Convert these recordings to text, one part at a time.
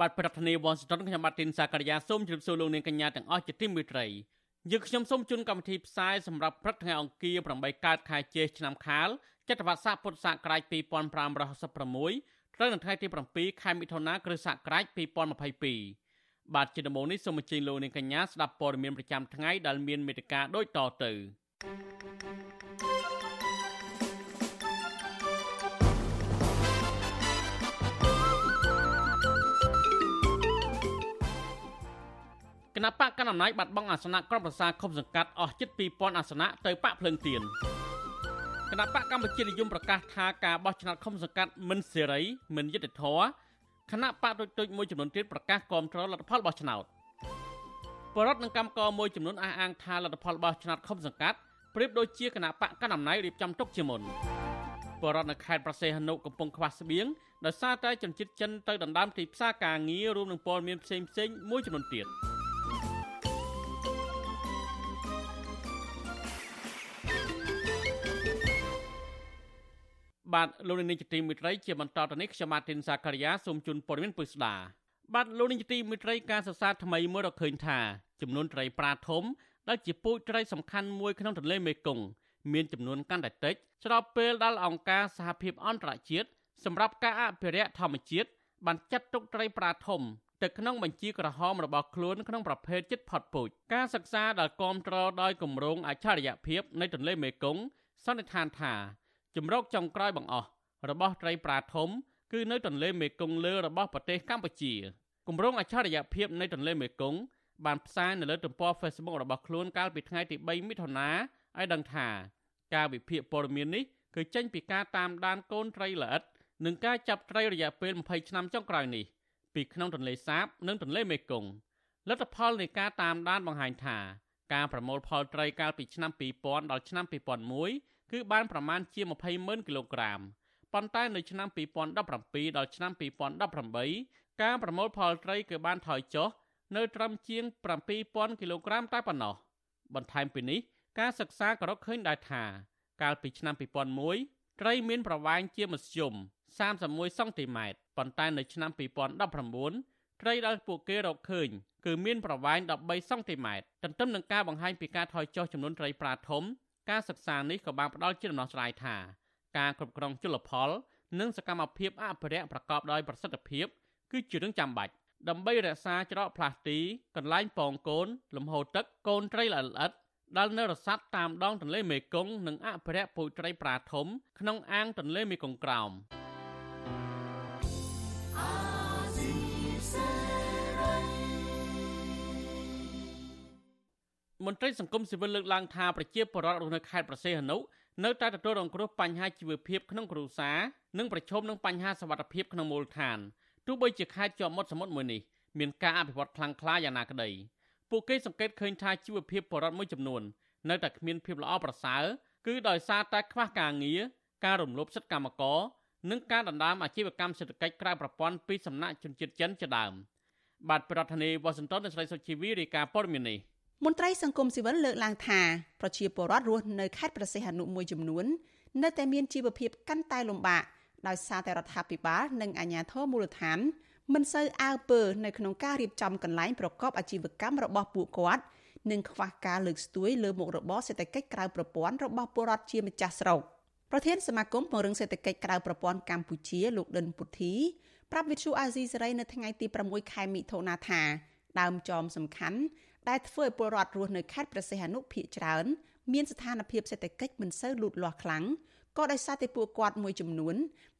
បាទប្រធានាទីវ៉ាស៊ីនតោនខ្ញុំបាទទីនសាករិយាសូមជម្រាបសួរលោកនាងកញ្ញាទាំងអស់ជាទីមេត្រីយើងខ្ញុំសូមជូនកម្មវិធីផ្សាយសម្រាប់ព្រឹកថ្ងៃអង្គារ8កើតខែជេឆ្នាំខាលចត្វាស័កពុទ្ធសករាជ2566ត្រូវនៅថ្ងៃទី7ខែមិថុនាគ្រិស្តសករាជ2022បាទជាដំបូងនេះសូមអញ្ជើញលោកនាងកញ្ញាស្ដាប់ព័ត៌មានប្រចាំថ្ងៃដែលមានមេត្តាដូចតទៅ គណៈបកកណ្ដាលអំណាចបាត់បង់អាសនៈក្រុមប្រឹក្សាឃុំសង្កាត់អស់ជិត2000អាសនៈទៅបកភ្លើងទៀនគណៈបកកម្ពុជានិយមប្រកាសថាការបោះឆ្នោតឃុំសង្កាត់មិនសេរីមិនយុត្តិធម៌គណៈបកទុចទុចមួយចំនួនទៀតប្រកាសគាំទ្រលទ្ធផលបោះឆ្នោតបរដ្ឋនឹងកម្មករមួយចំនួនអះអាងថាលទ្ធផលបោះឆ្នោតឃុំសង្កាត់ប្រៀបដូចជាគណៈបកកណ្ដាលអំណាចរៀបចំទុកជាមុនបរដ្ឋនៅខេត្តប្រសេះនុកំពុងខ្វះស្បៀងដោយសារតែជនជាតិចិនទៅដណ្ដើមទីផ្សារការងាររួមនឹងពលមានផ្សេងផ្សេងមួយចំនួនទៀត។ បាទលោកនាងជាទីមេត្រីជាបន្តទៅនេះខ្ញុំម៉ាទីនសាការីយ៉ាសូមជូនព័ត៌មានពិស្ដាបាទលោកនាងជាទីមេត្រីការសិក្សាថ្មីមួយរកឃើញថាចំនួនត្រីប្រាធំដែលជាពូជត្រីសំខាន់មួយក្នុងទន្លេមេគង្គមានចំនួនកាន់តែតិចស្របពេលដែលអង្គការសហភាពអន្តរជាតិសម្រាប់ការអភិរក្សធម្មជាតិបានចាត់ទុកត្រីប្រាធំទៅក្នុងបញ្ជីក្រហមរបស់ខ្លួនក្នុងប្រភេទចិត្តផុតពូជការសិក្សាដែលគ្រប់គ្រងដោយគម្រោងអច្ឆរិយភាពនៃទន្លេមេគង្គសន្និដ្ឋានថា ជំរកចុងក្រោយបង្អស់របស់ត្រីប្រាធំ គឺនៅទន្លេមេគង្គលើរបស់ប្រទេសកម្ពុជាគម្រោងអច្ឆរិយភាពនៃទន្លេមេគង្គបានផ្សាយនៅលើទំព័រ Facebook របស់ខ្លួនកាលពីថ្ងៃទី3មិថុនាឲ្យដឹងថា ការវិភាគព័ត៌មាននេះគឺចេញពីការតាមដានកូនត្រីល្អិតនិងការចាប់ត្រីរយៈពេល20ឆ្នាំចុងក្រោយនេះពីក្នុងទន្លេសាប និងទន្លេមេគង្គលទ្ធផលនៃការតាមដានបង្ហាញថា ការប្រមូលផលត្រីកាលពីឆ្នាំ2000ដល់ឆ្នាំ2001 គឺបានប្រមាណជា20ម៉ឺនគីឡូក្រាមប៉ុន្តែនៅឆ្នាំ2017ដល់ឆ្នាំ2018ការប្រមូលផលត្រីគឺបានថយចុះនៅត្រឹមជាង7000គីឡូក្រាមតែប៉ុណ្ណោះបន្ថែមពីនេះការសិក្សាក៏រកឃើញដែរថាកាលពីឆ្នាំ2001ត្រីមានប្រវែងជាមធ្យម31សង់ទីម៉ែត្រប៉ុន្តែនៅឆ្នាំ2019ត្រីដែលពួកគេរកឃើញគឺមានប្រវែង13សង់ទីម៉ែត្រទន្ទឹមនឹងការបង្ហាញពីការថយចុះចំនួនត្រីប្រាធំ ការសិក្សានេះក៏បានផ្ដល់ជាដំណោះស្រាយថាការគ្រប់គ្រងជលផល និងសកម្មភាពអភិរក្សប្រកបដោយប្រសិទ្ធភាព គឺជារឿងចាំបាច់ដើម្បីរក្សាច្រកផ្លាស់ទីកន្លែងពងកូន លំហូរទឹកកូនត្រីល្អិតល្អិតដែលនៅរស័តតាមដងទន្លេមេគង្គនិងអភិរក្សពូជត្រីប្រាធំក្នុងអាងទន្លេមេគង្គក្រោម។ មន្ត្រីសង្គមស៊ីវិលលើកឡើងថាប្រជាពលរដ្ឋរស់នៅខេត្តប្រសេះអនុនៅតែទទួលរងគ្រោះបញ្ហាជីវភាពក្នុងគ្រួសារនិងប្រឈមនឹងបញ្ហាសវត្ថិភាពក្នុងមូលដ្ឋានទោះបីជាខេត្តជាប់មាត់សមុទ្រមួយនេះមានការអភិវឌ្ឍខ្លាំងក្លាយ៉ាងណាក្តីពួកគេសង្កេតឃើញថាជីវភាពពលរដ្ឋមួយចំនួននៅតែគ្មានភាពល្អប្រសើរគឺដោយសារតែខ្វះការងារការរំលោភសិទ្ធិកម្មករនិងការដណ្ដើមអាជីវកម្មសេដ្ឋកិច្ចក្រៅប្រព័ន្ធពីសំណាក់ជនជាតិចិនជាដើមបាទប្រធានាធិបតីវ៉ាស៊ីនតោននៃស្រីសុជីវីរាយការណ៍ព័ត៌មាននេះ មន្ត្រីសង្គមស៊ីវិលលើកឡើងថាប្រជាពលរដ្ឋរស់នៅខេត្តប្រសេះអនុមួយចំនួននៅតែមានជីវភាពកាន់តែលំបាកដោយសារតែរដ្ឋាភិបាលនិងអាជ្ញាធរមូលដ្ឋាន មិនសូវអើពើនៅក្នុងការរៀបចំកន្លែងប្រកបអាជីវកម្មរបស់ពួកគាត់និងខ្វះការលើកស្ទួយលើមុខរបរសេដ្ឋកិច្ចក្រៅប្រព័ន្ធរបស់ពលរដ្ឋជាម្ចាស់ស្រុកប្រធានសមាគមពង្រឹងសេដ្ឋកិច្ចក្រៅប្រព័ន្ធកម្ពុជាលោកដិនពុទ្ធីប្រាប់វិទ្យុអាស៊ីសេរីនៅថ្ងៃទី6ខែមិថុនាថាដើមចមសំខាន់ ដែលធ្វើឲ្យពលរដ្ឋរស់នៅខេត្តព្រះសីហនុភ ieck ច្រើន មានស្ថានភាពសេដ្ឋកិច្ចមិនសូវលូតលាស់ខ្លាំងក៏ដោយសារតែពួកគាត់មួយចំនួន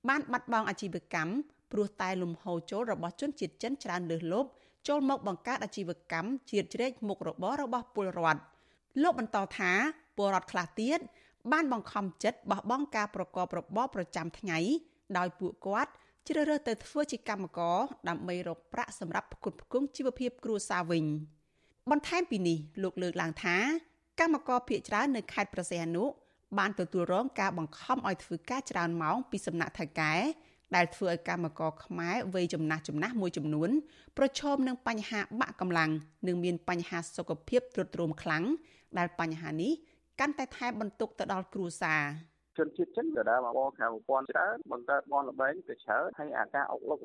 បានបាត់បង់អាជីវកម្មព្រោះតែលំហូរចូលរបស់ជនជាតិចិនច្រើនលើសលប់ចូលមកបង្កើតអាជីវកម្មជាតិជ្រែកមុខរបររបស់ពលរដ្ឋលោកបន្តថាពលរដ្ឋខ្លះទៀតបានបង្ខំចិត្តបោះបង់ការប្រកបរបរប្រចាំថ្ងៃដោយពួកគាត់ជ្រើសរើសទៅធ្វើជាកម្មករដើម្បីរកប្រាក់សម្រាប់ផ្គត់ផ្គង់ជីវភាពគ្រួសារវិញ។ បន្ថែមពីនេះលោកលើកឡើងថាកម្មករភៀកច្រើននៅខេត្តប្រសេះអនុបានទទួលរងការបង្ខំឲ្យធ្វើការច្រើនម៉ោងពីសំណាក់ថៅកែដែលធ្វើឲ្យកម្មករខ្មែរវ័យចំណាស់ចំណាស់មួយចំនួនប្រឈមនឹងបញ្ហាបាក់កម្លាំងនិងមានបញ្ហាសុខភាពទ្រុឌទ្រោមខ្លាំងដែលបញ្ហានេះកាន់តែថែបបន្ទុកទៅដល់គ្រួសារ។ ជនជាតិចិនក៏ដើមកខាងប្រព័ន្ធច្រើនបង្កើតបនលបែងក៏ច្រើនហើយអាការអុកលុក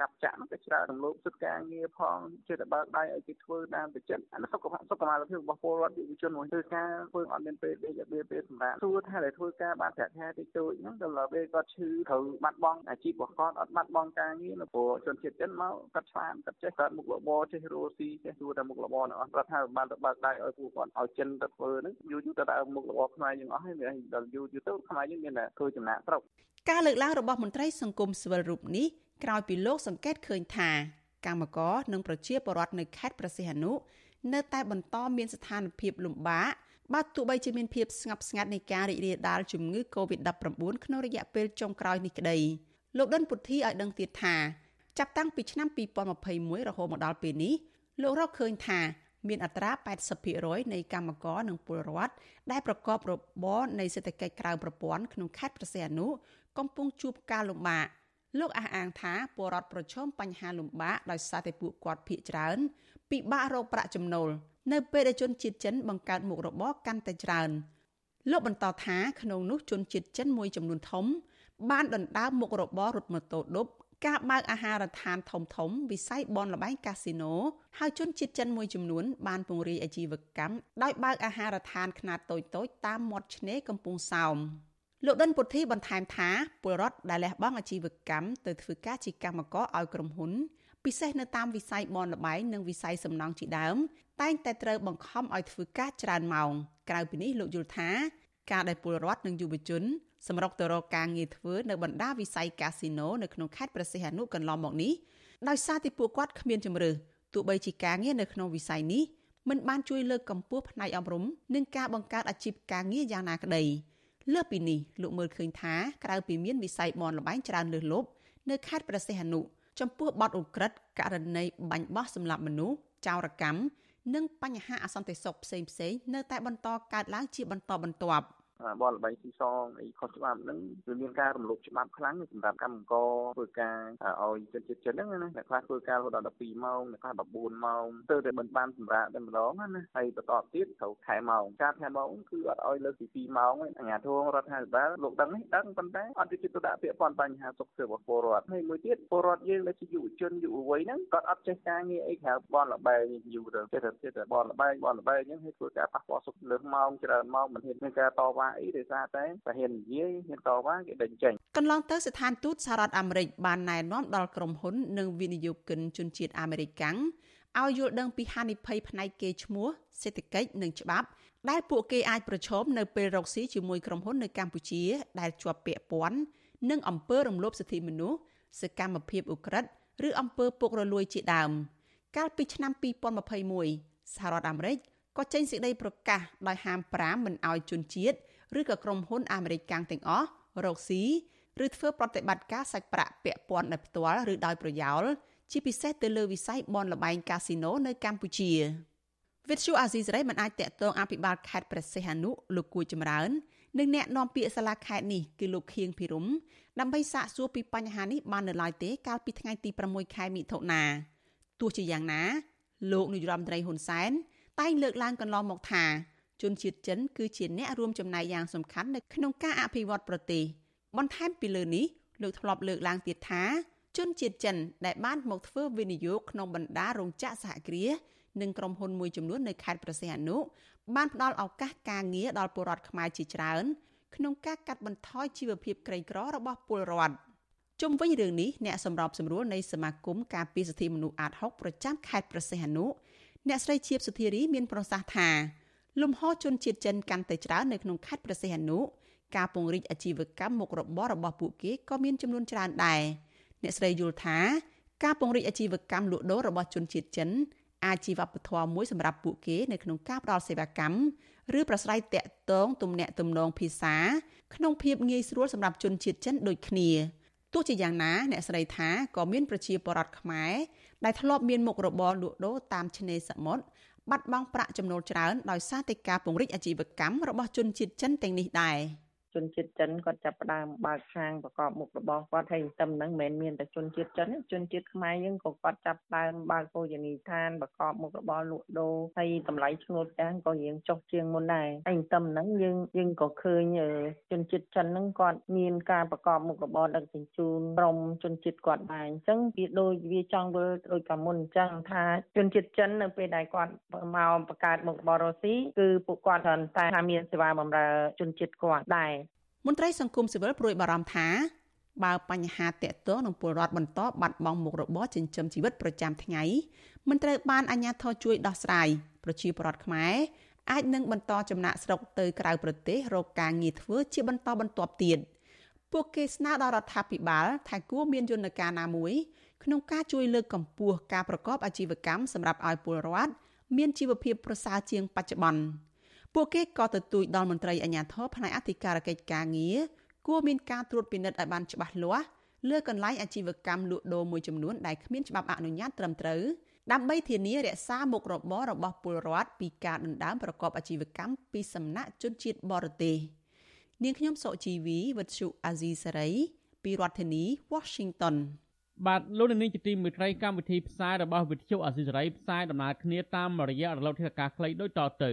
កាប់ចាក់នោះក៏ច្រើនរំលោភសិទ្ធិការងារផងជាតែបើកដៃឲ្យគេធ្វើតាមទៅចិត្តអាសុខភាពសុខភាពរបស់ពលរដ្ឋយុវជនមួយធ្វើការធ្វើអត់មានពេលដេកអត់មានពេលសម្រាប់សួរថាដែលធ្វើការបានប្រាក់ខែតិចតួចហ្នឹងដល់ពេលគាត់ឈឺត្រូវបាត់បង់អាជីពរបស់គាត់អត់បាត់បង់ការងារនៅព្រោះជនជាតិចិនមកគាត់ឆ្លាតគាត់ចេះគាត់មុខរបរចេះរស់ស៊ីចេះធ្វើតែមុខរបរទាំងអស់រដ្ឋាភិបាលទៅបើកដៃឲ្យពួកគាត់ឲ្យចិនទៅធ្វើហ្នឹងយូរយូរទៅដើមមុខរបរខ្មែរយើងអស់ហើយដល់យូរយូរទៅខ្មែរយើងមានតែធ្វើចំណាក់ស្រុកការលើកឡើងរបស់មន្ត្រីសង្គមស៊ីវិលរូបនេះក្រោយពីលោកសង្កេតឃើញថាកម្មករនិងប្រជាពលរដ្ឋនៅខេត្តប្រសិទ្ធអនុនៅតែបន្តមានស្ថានភាពលំបាកបើទោះបីជាមានភាពស្ងប់ស្ងាត់នៃការរីករាលដាលជំងឺ Covid-19 ក្នុងរយៈពេលចុងក្រោយនេះក្តីលោកដិនពុទ្ធីឲ្យដឹងទៀតថាចាប់តាំងពីឆ្នាំ2021រហូតមកដល់ពេលនេះលោករកឃើញថា មានអត្រា80%នៃកម្មករនិងពលរដ្ឋដែលប្រកបរបរនៃសេដ្ឋកិច្ចក្រៅប្រព័ន្ធក្នុងខេត្តប្រសេះអនុកំពុងជួបការលំបាកលោកអះអាងថាពលរដ្ឋប្រឈមបញ្ហាលំបាកដោយសារតែពួកគាត់ភ័យច្រើនពិបាករកប្រាក់ចំណូលនៅពេលដែលជនជាតិចិនបង្កើតមុខរបរកាន់តែច្រើនលោកបន្តថាក្នុងនោះជនជាតិចិនមួយចំនួនធំបានដណ្ដើមមុខរបររត់ម៉ូតូឌុប ការបើកអាហារដ្ឋានធំធំវិស័យបនលបែងកាស៊ីណូហើយជនជាតិចិនមួយចំនួនបានពង្រាយអាជីវកម្មដោយបើកអាហារដ្ឋានខ្នាតតូចៗតាមមាត់ឆ្នេរកំពង់សោមលោកដិនពុទ្ធីបន្ថែមថាពលរដ្ឋដែលលះបង់អាជីវកម្មទៅធ្វើការជាកម្មករឲ្យក្រុមហ៊ុនពិសេសនៅតាមវិស័យបនលបែងនិងវិស័យសំណង់ជាដើមតែងតែត្រូវបង្ខំឲ្យធ្វើការច្រើនម៉ោងក្រៅពីនេះលោកយល់ថាការដែលពលរដ្ឋនិងយុវជន សម្រុកទៅរកការងារធ្វើនៅបណ្ដាវិស័យកាស៊ីណូនៅក្នុងខេត្តព្រះសីហនុកន្លងមកនេះដោយសារតែពួកគាត់គ្មានជំរឿទោះបីជាការងារនៅក្នុងវិស័យនេះមិនបានជួយលើកកម្ពស់ផ្នែកអប់រំនិងការបង្កើតអាជីពការងារយ៉ាងណាក្តីលើសពីនេះលោកមើលឃើញថាក្រៅពីមានវិស័យបនលបែងច្រើនលើសលប់នៅខេត្តព្រះសីហនុចំពោះបទឧក្រិដ្ឋករណីបាញ់បោះសម្លាប់មនុស្សចោរកម្មនិងបញ្ហាអសន្តិសុខផ្សេងៗនៅតែបន្តកើតឡើងជាបន្តបន្ទាប់។ បលល្បែងស៊ីសងអីខុសច្បាប់ហ្នឹងគឺមានការរំលោភច្បាប់ខ្លាំងសម្រាប់កម្មករធ្វើការឲ្យជនជាតិចិនហ្នឹងណាអ្នកខ្លះធ្វើការរហូតដល់12ម៉ោងអ្នកខ្លះ14ម៉ោងទៅតែមិនបានសម្រាប់តែម្ដងណាហើយបន្តទៀតត្រូវខែម៉ោងការខែម៉ោងគឺអត់ឲ្យលើសពី2ម៉ោងទេអាជ្ញាធររដ្ឋាភិបាលលោកដឹងនេះដឹងប៉ុន្តែអត់យកចិត្តទុកដាក់ពាក្យព័ន្ធបញ្ហាសុខភាពរបស់ពលរដ្ឋហើយមួយទៀតពលរដ្ឋយើងដែលជាយុវជនយុវវ័យហ្នឹងគាត់អត់ចេះការងារអីក្រៅបនលបែងយូរទៅចេះតែចេះតែបនលបែងបនលបែងហ្នឹងហើយធ្វើការប៉ះពាល់សុខលើសម៉ោងច្រើនម៉ោងមិនហ៊ានមានការតវ៉ាអីដោយសារតែតែហ៊ាននិយាយហ៊ានតវ៉ាគេដេញចេញកន្លងទៅស្ថានទូតសហរដ្ឋអាមេរិកបានណែនាំដល់ក្រុមហ៊ុននិងវិនិយោគិនជនជាតិអាមេរិកាំងឲ្យយល់ដឹងពីហានិភ័យផ្នែកគេឈ្មោះសេដ្ឋកិច្ចនិងច្បាប់ ដែលពួកគេអាចប្រឈមនៅពេលរកស៊ីជាមួយក្រុមហ៊ុននៅកម្ពុជា ដែលជាប់ពាក់ព័ន្ធនឹងអំពើរំលោភសិទ្ធិមនុស្សសកម្មភាពឧក្រិដ្ឋឬអំពើពុករលួយជាដើម កាលពីឆ្នាំ2021សហរដ្ឋអាមេរិកក៏ចេញសេចក្តីប្រកាសដោយហាម5មិនឲ្យជនជាតិ ឬក៏ក្រុមហ៊ុនអាមេរិកកាំងទាំងអស់រកស៊ីឬធ្វើប្រតិបត្តិការសាច់ប្រាក់ពាក់ព័ន្ធដោយផ្ទាល់ឬដោយប្រយោលជាពិសេសទៅលើវិស័យបនលបែងកាស៊ីណូនៅកម្ពុជាវិទ្យុអាស៊ីសេរីមិនអាចតាក់ទងអភិបាលខេត្តព្រះសីហនុលោកគួយចម្រើននិងអ្នកនាំពាក្យសាលាខេត្តនេះគឺលោកខៀងភិរមដើម្បីសាកសួរពីបញ្ហានេះបាននៅឡើយទេកាលពីថ្ងៃទី6ខែមិថុនាទោះជាយ៉ាងណា លោកនាយរដ្ឋមន្ត្រីហ៊ុនសែនតែងលើកឡើងកន្លងមកថា ជនជាតិចិនគឺជាអ្នករួមចំណែកយ៉ាងសំខាន់នៅក្នុងការអភិវឌ្ឍប្រទេសបន្ថែមពីលើនេះលោកធ្លាប់លើកឡើងទៀតថាជនជាតិចិនដែលបានមកធ្វើវិនិយោគក្នុងបណ្ដារោងចក្រសហគ្រាសនិងក្រុមហ៊ុនមួយចំនួននៅខេត្តប្រសេះអនុបានផ្ដល់ឱកាសការងារដល់ពលរដ្ឋខ្មែរជាច្រើនក្នុងការកាត់បន្ថយជីវភាពក្រីក្ររបស់ពលរដ្ឋជុំវិញរឿងនេះអ្នកសម្របសម្រួលនៃសមាគមការពារសិទ្ធិមនុស្សអាត6ប្រចាំខេត្តប្រសេះអនុអ្នកស្រីជាបសុធារីមានប្រសាសន៍ថា លំហជនជាតិចិនកាន់តែច្រើននៅក្នុងខេត្តព្រះសីហនុការពង្រីកអាជីវកម្មមុខរបររបស់ពួកគេក៏មានចំនួនច្រើនដែរអ្នកស្រីយល់ថាការពង្រីកអាជីវកម្មលក់ដូររបស់ជនជាតិចិនអាចជាវប្បធម៌មួយសម្រាប់ពួកគេនៅក្នុងការផ្តល់សេវាកម្មឬប្រស្រ័យតាក់ទងទំនាក់ទំនងភាសាក្នុងភាពងាយស្រួលសម្រាប់ជនជាតិចិនដូចគ្នាទោះជាយ៉ាងណាអ្នកស្រីថាក៏មានប្រជាពលរដ្ឋខ្មែរដែលធ្លាប់មានមុខរបរលក់ដូរតាមឆ្នេរសមុទ្រ បាត់បង់ប្រាក់ចំណូលច្រើនដោយសារតែការពង្រីកអាជីវកម្មរបស់ជនជាតិចិនទាំងនេះដែរ។ ជនជាតិចិនគាត់ចាប់ផ្ដើមបើកហាងប្រកបមុខរបរគាត់ហើយតែមិនមែនមានតែជនជាតិចិនជនជាតិខ្មែរយើងក៏គាត់ចាប់ផ្ដើមបើកភោជនីយដ្ឋានប្រកបមុខរបរលក់ដូរហើយតម្លៃឈ្នួលផ្ទះក៏រៀងចុះជាងមុនដែរហើយតែមិនយើងយើងក៏ឃើញជនជាតិចិនហ្នឹងគាត់មានការប្រកបមុខរបរដឹកជញ្ជូនក្រុមជនជាតិគាត់ដែរអញ្ចឹងវាដូចវាចង់វិលដូចកាលមុនអញ្ចឹងថាជនជាតិចិននៅពេលដែលគាត់មកបង្កើតមុខរបររស់ស៊ីគឺពួកគាត់តែថាមានសេវាបម្រើជនជាតិគាត់ដែរ មន្ត្រីសង្គមស៊ីវិលព្រួយបារម្ភថាបើបញ្ហាតកតងនឹងពលរដ្ឋបន្តបាត់បង់មុខរបរចិញ្ចឹមជីវិតប្រចាំថ្ងៃមិនត្រូវបានអាជ្ញាធរជួយដោះស្រាយប្រជាពលរដ្ឋខ្មែរអាចនឹងបន្តចំណាក់ស្រុកទៅក្រៅប្រទេសរកការងារធ្វើជាបន្តបន្ទាប់ទៀតពួកគេស្នើដល់រដ្ឋាភិបាលថាគួរមានយន្តការណាមួយក្នុងការជួយលើកកម្ពស់ការប្រកបអាជីវកម្មសម្រាប់ឲ្យពលរដ្ឋមានជីវភាពប្រសើរជាងបច្ចុប្បន្ន។ ពួកគេក៏ទទូចដល់មន្ត្រីអាជ្ញាធរផ្នែកអធិការកិច្ចការងារគួរមានការត្រួតពិនិត្យឲ្យបានច្បាស់លាស់លើកន្លែងអាជីវកម្មលក់ដូរមួយចំនួនដែលគ្មានច្បាប់អនុញ្ញាតត្រឹមត្រូវដើម្បីធានារក្សាមុខរបររបស់ពលរដ្ឋពីការដណ្ដើមប្រកបអាជីវកម្មពីសំណាក់ជនជាតិបរទេសនាងខ្ញុំសុជីវីវិទ្យុអាស៊ីសេរីពីរដ្ឋធានី Washington បាទលោកនាងជាទីមេត្រីកម្មវិធីផ្សាយរបស់វិទ្យុអាស៊ីសេរីផ្សាយដំណើរគ្នាតាមរយៈរលកធាតុអាកាសខ្លីដូចតទៅ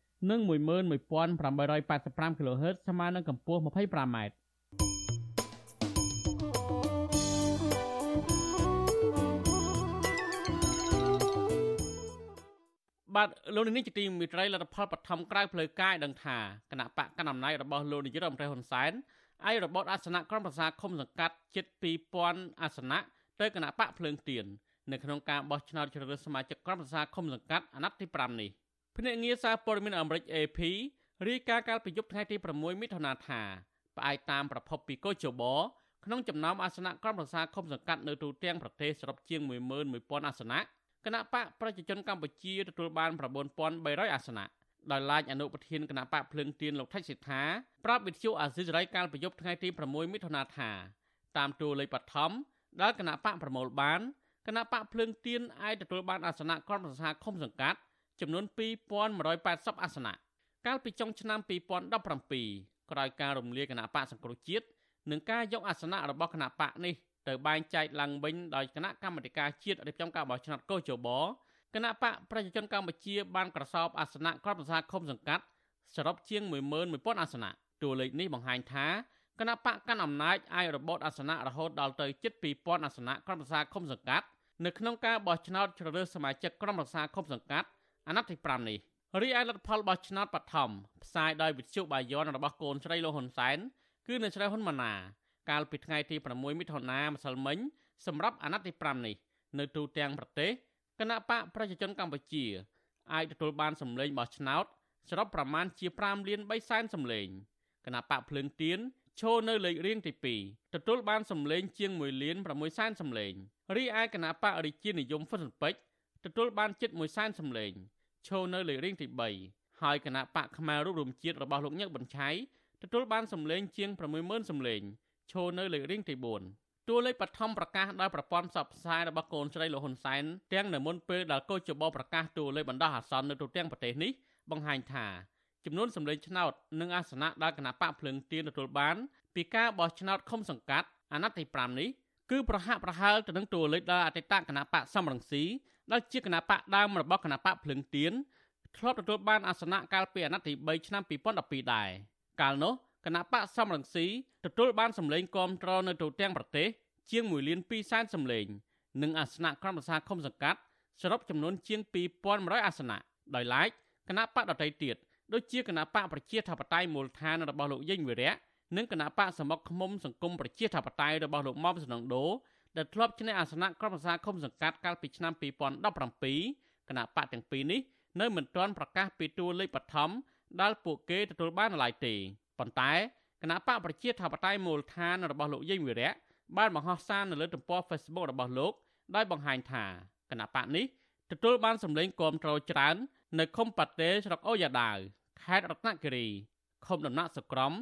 និង11885 kHz ស្មើនឹងកម្ពស់ 25m បាទលោកនាយកជាទីមេត្រីលទ្ធផលបឋមក្រៅផ្លូវការដឹងថាគណៈបកកណ្ដាលអំណាចរបស់លោកនាយករដ្ឋមន្ត្រីហ៊ុនសែនអាយរបបអាសនៈក្រុមប្រឹក្សាឃុំសង្កាត់ជិត2000អាសនៈទៅគណៈបកភ្លើងទៀននៅក្នុងការបោះឆ្នោតជ្រើសរើសសមាជិកក្រុមប្រឹក្សាឃុំសង្កាត់អាណត្តិទី5នេះ ភ្នាក់ងារសារព័ត៌មានអាមេរិក AP រាយការណ៍កាលពីយប់ថ្ងៃទី6មិថុនាថាផ្អែកតាមប្រភពពីកោជបក្នុងចំណោមអាសនៈក្រុមប្រឹក្សាឃុំសង្កាត់នៅទូទាំងប្រទេសសរុបជាង11000អាសនៈគណៈបកប្រជាជនកម្ពុជាទទួលបាន9300អាសនៈដោយឡែកអនុប្រធានគណៈបកភ្លើងទៀនលោកថៃសិដ្ឋាប្រាប់វិទ្យុអាស៊ីសេរីកាលពីយប់ថ្ងៃទី6មិថុនាថាតាមតួលេខបឋមដែលគណៈបកប្រមូលបានគណៈបកភ្លើងទៀនអាចទទួលបានអាសនៈក្រុមប្រឹក្សាឃុំសង្កាត់ ចំនួន2180អាសនៈកាលពីចុងឆ្នាំ2017ក្រោយការរំលាយគណៈបកសង្គ្រោះជាតិនិងការយកអាសនៈរបស់គណៈបកនេះទៅបែងចែកឡើងវិញដោយគណៈកម្មាធិការជាតិរៀបចំការបោះឆ្នោតកោជបគណៈបកប្រជាជនកម្ពុជាបានក្រសោបអាសនៈក្រុមប្រឹក្សាឃុំសង្កាត់សរុបជាង11000អាសនៈតួលេខនេះបង្ហាញថាគណៈបកកាន់អំណាចអាចរបូតអាសនៈរហូតដល់ទៅជិត2000អាសនៈក្រុមប្រឹក្សាឃុំសង្កាត់នៅក្នុងការបោះឆ្នោតជ្រើសរើសសមាជិកក្រុមប្រឹក្សាឃុំសង្កាត់ អាណត្តិទី5នេះរីឯលទ្ធផលបោះឆ្នោតបឋមផ្សាយដោយវិទ្យុបាយ័នរបស់កូនស្រីលោកហ៊ុនសែនគឺនៅស្រីហ៊ុនម៉ាណែតកាលពីថ្ងៃទី6មិថុនាម្សិលមិញសម្រាប់អាណត្តិទី5នេះនៅទូទាំងប្រទេសគណៈបកប្រជាជនកម្ពុជាអាចទទួលបានសម្លេងបោះឆ្នោតសរុបប្រមាណជា5លាន3សែនសម្លេងគណៈបកភ្លើងទៀនឈរនៅលេខរៀងទី2ទទួលបានសម្លេងជាង1លាន6សែនសម្លេងរីឯគណៈបករាជានិយមហ្វុនពេជ្រ ទទួលបានជិត1សែនសម្លេងឈរនៅលេខរៀងទី3ហើយគណៈបកផ្នែករូបរំជាតិរបស់លោកញឹកប៊ុនឆៃទទួលបានសម្លេងជាង60000សម្លេងឈរនៅលេខរៀងទី4តួលេខបឋមប្រកាសដោយប្រព័ន្ធផ្សព្វផ្សាយរបស់កូនស្រីលោកហ៊ុនសែនទាំងនៅមុនពេលដែលកោជបប្រកាសតួលេខបណ្ដោះអាសន្ននៅទូទាំងប្រទេសនេះបង្ហាញថាចំនួនសម្លេងឆ្នោតនិងអាសនៈដែលគណៈបកភ្លើងទៀនទទួលបានពីការបោះឆ្នោតឃុំសង្កាត់អាណត្តិទី5នេះគឺប្រហាក់ប្រហែលទៅនឹងតួលេខដែលអតីតគណៈបកសំរងស៊ី ដែលជាគណៈបកដើមរបស់គណៈបកភ្លឹងទៀនធ្លាប់ទទួលបានអាសនៈកាលពីអាណត្តិទី3ឆ្នាំ2012ដែរកាលនោះគណៈបកសំរងស៊ីទទួលបានសម្លេងគាំទ្រនៅទូទាំងប្រទេសជាង1លាន2សែនសម្លេង និងអាសនៈក្រុមប្រឹក្សាឃុំសង្កាត់សរុបចំនួនជាង2100អាសនៈដោយឡែកគណៈបកដតីទៀតដូចជាគណៈបកប្រជាធិបតេយ្យមូលដ្ឋានរបស់លោកយេងវិរៈនិងគណៈបកសមុខឃុំសង្គមប្រជាធិបតេយ្យរបស់លោកមុំសនងដូ ដែលធ្លាប់ឈ្នះអាសនៈក្រុមប្រឹក្សាឃុំសង្កាត់កាលពីឆ្នាំ2017គណៈបកទាំងពីរនេះនៅមិនទាន់ប្រកាសពីតួលេខបឋមដែលពួកគេទទួលបានឡើយទេប៉ុន្តែគណៈបកប្រជាធិបតេយ្យមូលដ្ឋានរបស់លោកយេងវីរៈបានបង្ហោះសារនៅលើទំព័រ Facebook របស់លោកដោយបង្ហាញថាគណៈបកនេះទទួលបានសម្លេងគាំទ្រច្រើន នៅឃុំប៉ាតេស្រុកអូយ៉ាដាវខេត្តរតនគិរីឃុំដំណាក់សក្រំ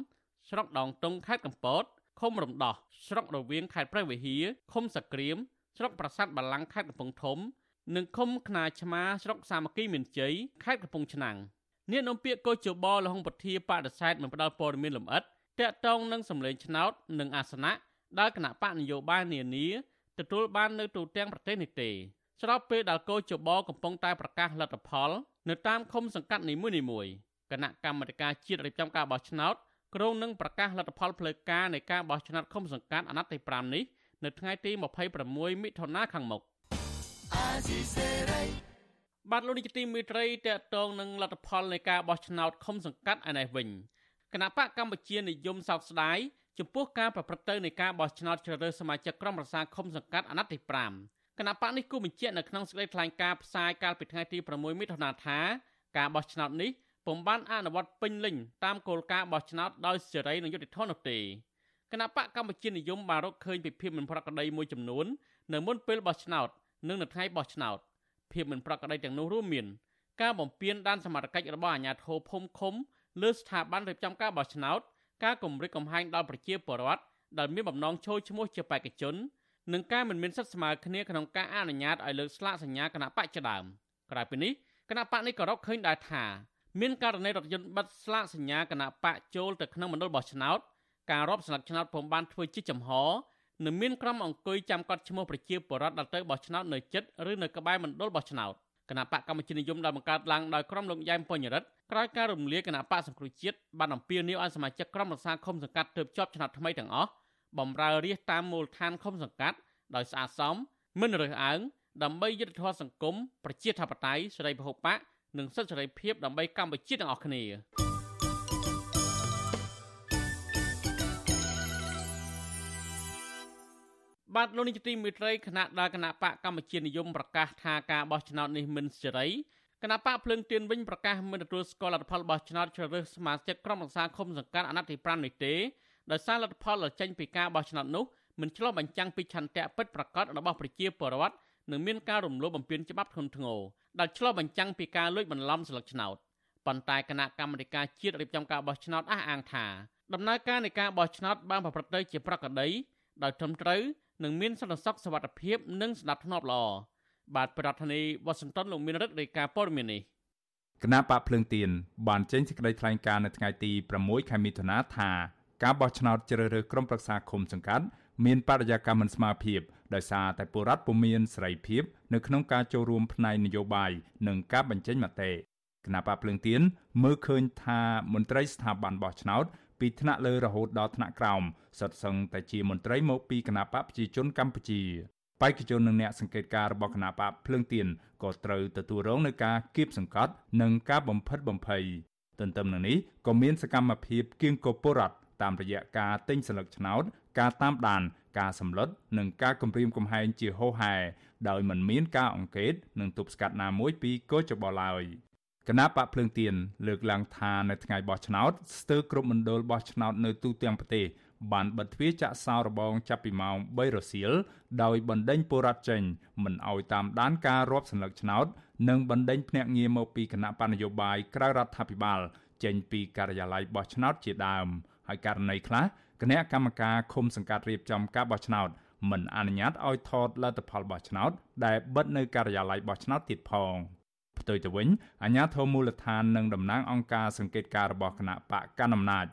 ស្រុកដងតុងខេត្តកំពត ឃុំរំដោះស្រុករវៀងខេត្តព្រះវិហារឃុំសក្រៀមស្រុកប្រាសាទបាឡាំងខេត្តកំពង់ធំ និងឃុំខ្នាឆ្មាស្រុកសាមគ្គីមានជ័យខេត្តកំពង់ឆ្នាំងអ្នកនាំពាក្យកោជបលហុងពធាបដិសេធមិនផ្ដល់ព័ត៌មានលម្អិតតាក់ទងនឹងសម្លេងឆ្នោតនិងអាសនៈដែលគណៈបកនយោបាយនានាទទួលបាននៅទូទាំងប្រទេសនេះទេស្របពេលដែលកោជបកំពុងតែប្រកាសលទ្ធផល នៅតាមឃុំសង្កាត់នីមួយៗគណៈកម្មាធិការជាតិរៀបចំការបោះឆ្នោត ក្រុងនឹងប្រកាសលទ្ធផលផ្លូវការនៃការបោះឆ្នោតឃុំសង្កាត់អាណត្តិទី5នេះនៅថ្ងៃទី26មិថុនាខាងមុខបាទលោកនាយកទីមេត្រីតកតងនឹងលទ្ធផលនៃការបោះឆ្នោតឃុំសង្កាត់ឯនេះវិញគណៈបកកម្ពុជានិយមសោកស្ដាយចំពោះការប្រព្រឹត្តទៅនៃការបោះឆ្នោតជ្រើសរើសសមាជិកក្រុមប្រឹក្សាឃុំសង្កាត់អាណត្តិទី5គណៈបកនេះគូបញ្ជាក់នៅក្នុងសេចក្តីថ្លែងការណ៍ផ្សាយកាលពីថ្ងៃទី6មិថុនាថាការបោះឆ្នោតនេះ ពុំបានអនុវត្តពេញលេញតាមគោលការណ៍បោះឆ្នោតដោយសេរីនិងយុត្តិធម៌នោះទេគណៈបកកម្ពុជានិយមបានរកឃើញពីភាពមិនប្រក្រតីមួយចំនួននៅមុនពេលបោះឆ្នោតនិងនៅថ្ងៃបោះឆ្នោតភាពមិនប្រក្រតីទាំងនោះរួមមានការបំពានដានសមត្ថកិច្ចរបស់អាជ្ញាធរភូមិឃុំលើស្ថាប័នរៀបចំការបោះឆ្នោតការគម្រិតកំហែងដល់ប្រជាពលរដ្ឋដែលមានបំណងចូលឈ្មោះជាបេក្ខជននិងការមិនមានសិទ្ធិស្មើគ្នាក្នុងការអនុញ្ញាតឲ្យលើកស្លាកសញ្ញាគណៈបកជាដើមក្រៅពីនេះគណៈបកនេះក៏រកឃើញដែរថា មានករណីរថយន្តបិទស្លាកសញ្ញាគណៈបកចូលទៅក្នុងមណ្ឌលបោះឆ្នោតការរាប់ស្លឹកឆ្នោតពុំបានធ្វើជាចំហនិងមានក្រុមអង្គុយចាំកត់ឈ្មោះប្រជាពលរដ្ឋដែលទៅបោះឆ្នោតនៅជិតឬនៅក្បែរមណ្ឌលបោះឆ្នោតគណៈបកកម្ពុជានិយមដែលបង្កើតឡើងដោយក្រុមលោកយ៉ែមបញ្ញរិទ្ធក្រោយការរំលាយគណៈបកសង្គ្រោះជាតិបានអំពាវនាវឲ្យសមាជិកក្រុមរក្សាឃុំសង្កាត់ទើបជាប់ឆ្នោតថ្មីទាំងអស់បំរើរាជតាមមូលដ្ឋានឃុំសង្កាត់ដោយស្អាតសមមិនរើសអើងដើម្បីយុត្តិធម៌សង្គមប្រជាធិបតេយ្យសេរីពហុបក និងសិទ្ធិសេរីភាពដើម្បីកម្ពុជាទាំងអស់គ្នាបាទលោកនាយកទីមេត្រីគណៈដែលគណៈបកកម្ពុជានិយមប្រកាសថាការបោះឆ្នោតនេះមិនសេរីគណៈបកភ្លើងទៀនវិញប្រកាសមិនទទួលស្គាល់លទ្ធផលបោះឆ្នោតជ្រើសរើសសមាជិកក្រុមប្រឹក្សាឃុំសង្កាត់អាណត្តិទី5នេះទេដោយសារលទ្ធផលដែលចេញពីការបោះឆ្នោតនោះមិនឆ្លុះបញ្ចាំងពីឆន្ទៈពិតប្រាកដរបស់ប្រជាពលរដ្ឋនិងមានការរំលោភបំពានច្បាប់ធ្ងន់ធ្ងរ ដែលឆ្លុះបញ្ចាំងពីការលួចបន្លំស្លឹកឆ្នោតប៉ុន្តែគណៈកម្មាធិការជាតិរៀបចំការបោះឆ្នោតអះអាងថាដំណើរការនៃការបោះឆ្នោតបានប្រព្រឹត្តទៅជាប្រក្រតីដោយត្រឹមត្រូវនិងមានសន្តិសុខសុវត្ថិភាពនិងសណ្ដាប់ធ្នាប់ល្អបាទប្រធានាធិបតីវ៉ាស៊ីនតោនលោកមានរិទ្ធរាយការណ៍ព័ត៌មាននេះគណៈបកភ្លើងទៀនបានចេញសេចក្តីថ្លែងការណ៍នៅថ្ងៃទី6ខែមិថុនាថាការបោះឆ្នោតជ្រើសរើសក្រុមប្រឹក្សាឃុំសង្កាត់ មានបរិយាកាសមិនស្មើភាពដោយសារតែពលរដ្ឋពុំមានសេរីភាពនៅក្នុងការចូលរួមផ្នែកនយោបាយនិងការបញ្ចេញមតិគណៈបកភ្លើងទៀនមើលឃើញថាមន្ត្រីស្ថាប័នបោះឆ្នោតពីថ្នាក់លើរហូតដល់ថ្នាក់ក្រោមសុទ្ធសឹងតែជាមន្ត្រីមកពីគណៈបកប្រជាជនកម្ពុជាបេក្ខជននិងអ្នកសង្កេតការរបស់គណៈបកភ្លើងទៀនក៏ត្រូវទទួលរងនឹងការគៀបសង្កត់និងការបំផិតបំភ័យទន្ទឹមនឹងនេះក៏មានសកម្មភាពគៀងគពរដ្ឋតាមរយៈការទិញសន្លឹកឆ្នោត ការតាមដាន ការសម្លុតនិងការគំរាមកំហែងជាហូហែដោយមិនមានការអង្កេតនិងទប់ស្កាត់ណាមួយពីកោចបឡើយគណៈបកភ្លើងទៀនលើកឡើងថានៅថ្ងៃបោះឆ្នោតស្ទើរគ្រប់មណ្ឌលបោះឆ្នោតនៅទូទាំងប្រទេសបានបិទទ្វារចាក់សោរបងចាប់ពីម៉ោង3រសៀលដោយបណ្ដេញពលរដ្ឋចេញមិនឲ្យតាមដានការរាប់សន្លឹកឆ្នោត និងបណ្ដេញភ្នាក់ងារមកពីគណៈបញ្ញយោបាយក្រៅរដ្ឋាភិបាល ចេញពីការិយាល័យបោះឆ្នោតជាដើមហើយករណីខ្លះ គណៈកម្មការឃុំសង្កាត់រៀបចំការបោះឆ្នោតមិនអនុញ្ញាតឲ្យថតលទ្ធផលបោះឆ្នោតដែលបិទនៅការិយាល័យបោះឆ្នោតទៀតផងផ្ទុយទៅវិញអាជ្ញាធរមូលដ្ឋាននិងតំណាងអង្គការសង្កេតការរបស់គណៈបកកណ្ដាលអំណាច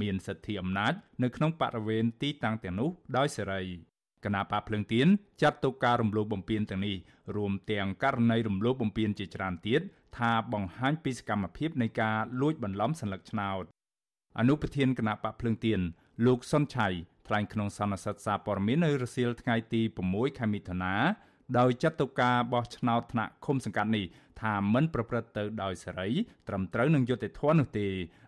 មានសិទ្ធិអំណាចនៅក្នុងបរិវេណទីតាំងទាំងនោះដោយសេរីគណៈបកភ្លើងទៀនចាត់ទុកការរំលោភបំពានទាំងនេះរួមទាំងករណីរំលោភបំពានជាច្រើនទៀតថាបង្ហាញពីសកម្មភាពនៃការលួចបន្លំសัญลักษณ์ឆ្នោតអនុប្រធានគណៈបកភ្លើងទៀន លោកសុនឆៃថ្លែងក្នុងសន្និសីទសារព័ត៌មាននៅរសៀលថ្ងៃទី6ខែមិថុនាដោយចាត់ទុកការបោះឆ្នោតថ្នាក់ឃុំសង្កាត់នេះថាមិនប្រព្រឹត្តទៅដោយសេរីត្រឹមត្រូវនឹងយុត្តិធម៌នោះទេ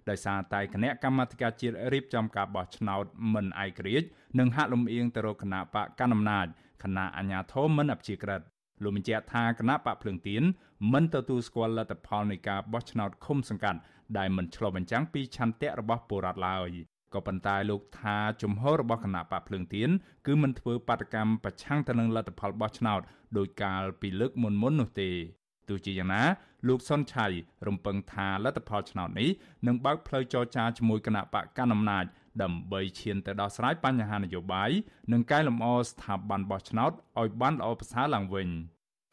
ដោយសារតែគណៈកម្មាធិការជាតិរៀបចំការបោះឆ្នោតមិនឯករាជ្យនិងហាក់លំអៀងទៅរកគណៈបកកណ្ដាលអំណាចគណៈអាជ្ញាធរមិនអព្យាក្រឹតលោកបញ្ជាក់ថាគណៈបកភ្លើងទៀនមិនទទួលស្គាល់លទ្ធផលនៃការបោះឆ្នោតឃុំសង្កាត់ដែលមិនឆ្លុះបញ្ចាំងពីឆន្ទៈរបស់ពលរដ្ឋឡើយ ក៏ប៉ុន្តែលោកថាជំហររបស់គណៈបកភ្លើងទៀនគឺមិនធ្វើបាតកម្មប្រឆាំងទៅនឹងលទ្ធផលបោះឆ្នោតដោយកាលពីលើកមុនមុននោះទេទោះជាយ៉ាងណា លោកសុនឆៃរំពឹងថាលទ្ធផលឆ្នោតនេះនឹងបើកផ្លូវចរចាជាមួយគណៈបកកណ្ដាលអំណាចដើម្បីឈានទៅដោះស្រាយបញ្ហានយោបាយនិងកែលម្អស្ថាប័នបោះឆ្នោតឲ្យបានល្អប្រសើរឡើងវិញ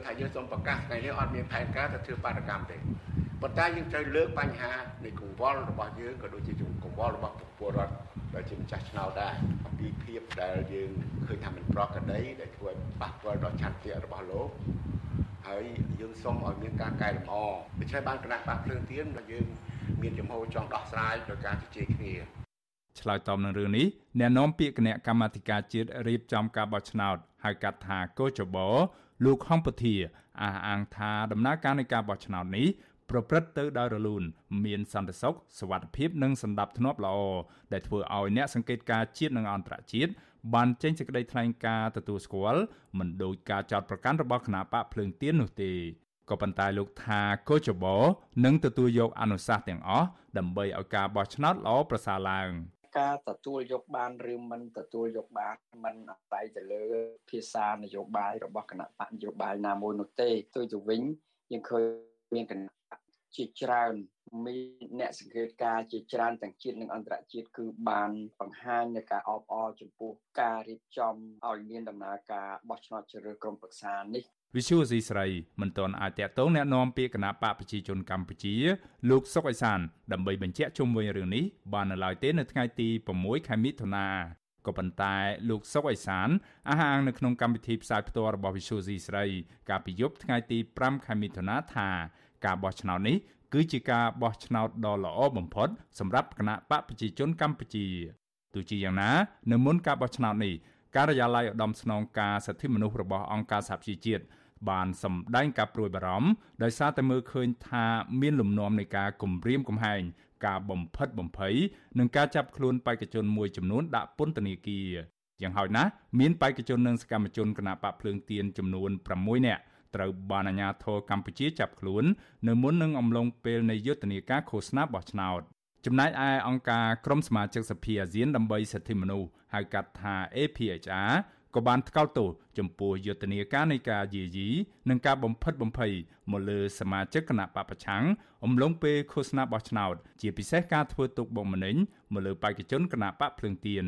ថាយើងសូមប្រកាសថ្ងៃនេះអត់មានផែនការទៅធ្វើបាតកម្មទេប៉ុន្តែយើងត្រូវលើកបញ្ហានៃកង្វល់របស់យើងក៏ដូចជាកង្វល់របស់ពលរដ្ឋដែលជាម្ចាស់ឆ្នោតដែរអំពីភាពដែលយើងឃើញថាមិនប្រក្រតីដែលធ្វើឲ្យប៉ះពាល់ដល់ឆន្ទៈរបស់លោកហើយយើងសូមឲ្យមានការកែលម្អដូច្នេះបានគណៈបកភ្លើងទៀនដែលយើងមានចំហចង់ដោះស្រាយដោយការជជែកគ្នាឆ្លើយតបនឹងរឿងនេះអ្នកនាំពាក្យគណៈកម្មាធិការជាតិរៀបចំការបោះឆ្នោតហៅកាត់ថាកោចប លោកហំពធាអះអាងថាដំណើរការនៃការបោះឆ្នោតនេះប្រព្រឹត្តទៅដោយរលូនមានសន្តិសុខសុវត្ថិភាពនិងសន្តិភាពល្អដែលធ្វើឲ្យអ្នកសង្កេតការជាតិនិងអន្តរជាតិបានចេញសេចក្តីថ្លែងការណ៍ទទួលស្គាល់មិនដូចការចោទប្រកាន់របស់គណៈបកភ្លើងទៀននោះទេក៏ប៉ុន្តែលោកថាកោចបនឹងទទួលយកអនុសាសន៍ទាំងអស់ដើម្បីឲ្យការបោះឆ្នោតល្អប្រសើរឡើង ការទទួលយកបានឬមិនទទួលយកបានมันអាស្រ័យទៅលើភាសានយោបាយរបស់គណៈបកនយោបាយណាមួយនោះទេទោះទៅវិញយើងឃើញមានគណៈជាច្រើនមានអ្នកសង្កេតការជាច្រើនទាំងជាតិនិងអន្តរជាតិគឺបានបង្ហាញនៅការអបអរចំពោះការរៀបចំឲ្យមានដំណើរការបោះឆ្នោតជ្រើសរើសក្រុមប្រឹក្សានេះ វិសុវស៊ីស្រីមិនទាន់អាចតតងแนะនាំពាក្យគណៈបកប្រជាជនកម្ពុជា លោកសុកអេសានដើម្បីបញ្ជាក់ជុំវិញរឿងនេះបាននៅឡើយទេនៅថ្ងៃទី6ខែមិថុនាក៏ប៉ុន្តែលោកសុកអេសានអះអាងនៅក្នុងកម្មវិធីផ្សាយផ្ទាល់របស់វិសុវស៊ីស្រីកាលពីយប់ថ្ងៃទី5ខែមិថុនាថាការបោះឆ្នោតនេះគឺជាការបោះឆ្នោតដ៏ល្អបំផុតសម្រាប់គណៈបកប្រជាជនកម្ពុជាទោះជាយ៉ាងណានៅមុនការបោះឆ្នោតនេះការិយាល័យឧត្តមស្នងការសិទ្ធិមនុស្សរបស់អង្គការសហប្រជាជាតិ បានសម្ដែងការព្រួយបារម្ភដោយសារតែមើលឃើញថាមានលំនាំនៃការគំរាមកំហែងការបំផិតបំភ័យនិងការចាប់ខ្លួនបេក្ខជនមួយចំនួនដាក់ពន្ធនាគារយ៉ាងហោចណាស់មានបេក្ខជននិងសកម្មជនគណបកភ្លើងទៀនចំនួន6នាក់ត្រូវបានអាជ្ញាធរកម្ពុជាចាប់ខ្លួន នៅមុននឹងអំឡុងពេលនៃយុទ្ធនាការឃោសនាបោះឆ្នោតចំណែកឯអង្គការក្រមសមាជិកសភាអាស៊ានដើម្បីសិទ្ធិមនុស្សហៅកាត់ថា APHR ក៏បានថ្កោលទោសចំពោះយុទ្ធនាការនៃការយាយីនិងការបំផិតបំភ័យមកលើសមាជិកគណៈបពប្រឆាំងអំឡុងពេលឃោសនាបោះឆ្នោត ជាពិសេសការធ្វើទុកបុកម្នេញមកលើបេក្ខជនគណៈបកភ្លើងទៀន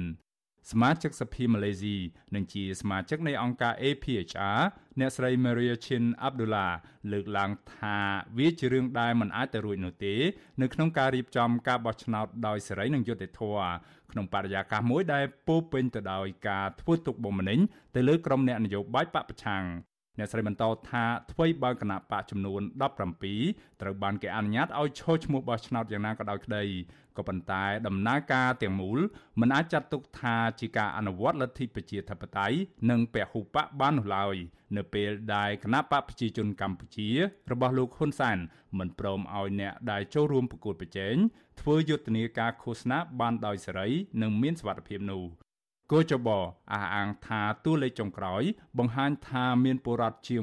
សមាជិកសភាម៉ាឡេស៊ីនិងជាសមាជិកនៃអង្គការ APHR អ្នកស្រី Maria Chin Abdullah លើកឡើងថាវាជារឿងដែលមិនអាចទៅរួចនោះទេនៅក្នុងការរៀបចំការបោះឆ្នោតដោយសេរីនិងយុត្តិធម៌ក្នុងបរិយាកាសមួយដែលពោពេញទៅដោយការធ្វើទុកបុកម្នេញទៅលើក្រុមអ្នកនយោបាយបកប្រឆាំង អ្នកស្រីបន្តថាអ្វីបើគណៈបកចំនួន17ត្រូវបានគេអនុញ្ញាតឲ្យឈរឈ្មោះបោះឆ្នោតយ៉ាងណាក៏ដោយក្តីក៏ប៉ុន្តែដំណើរការទាំងមូលមិនអាចចាត់ទុកថាជាការអនុវត្តលទ្ធិប្រជាធិបតេយ្យនិងពហុបកបាននោះឡើយនៅពេលដែលគណៈបកប្រជាជនកម្ពុជា របស់លោកហ៊ុនសែនមិនព្រមឲ្យអ្នកដែលចូលរួមប្រកួតប្រជែងធ្វើយុទ្ធនាការឃោសនាបានដោយសេរី និងមានសុវត្ថិភាពនោះ គូចបអះអាងថាតួលេខចុងក្រោយ បង្ហាញថាមានពលរដ្ឋជាង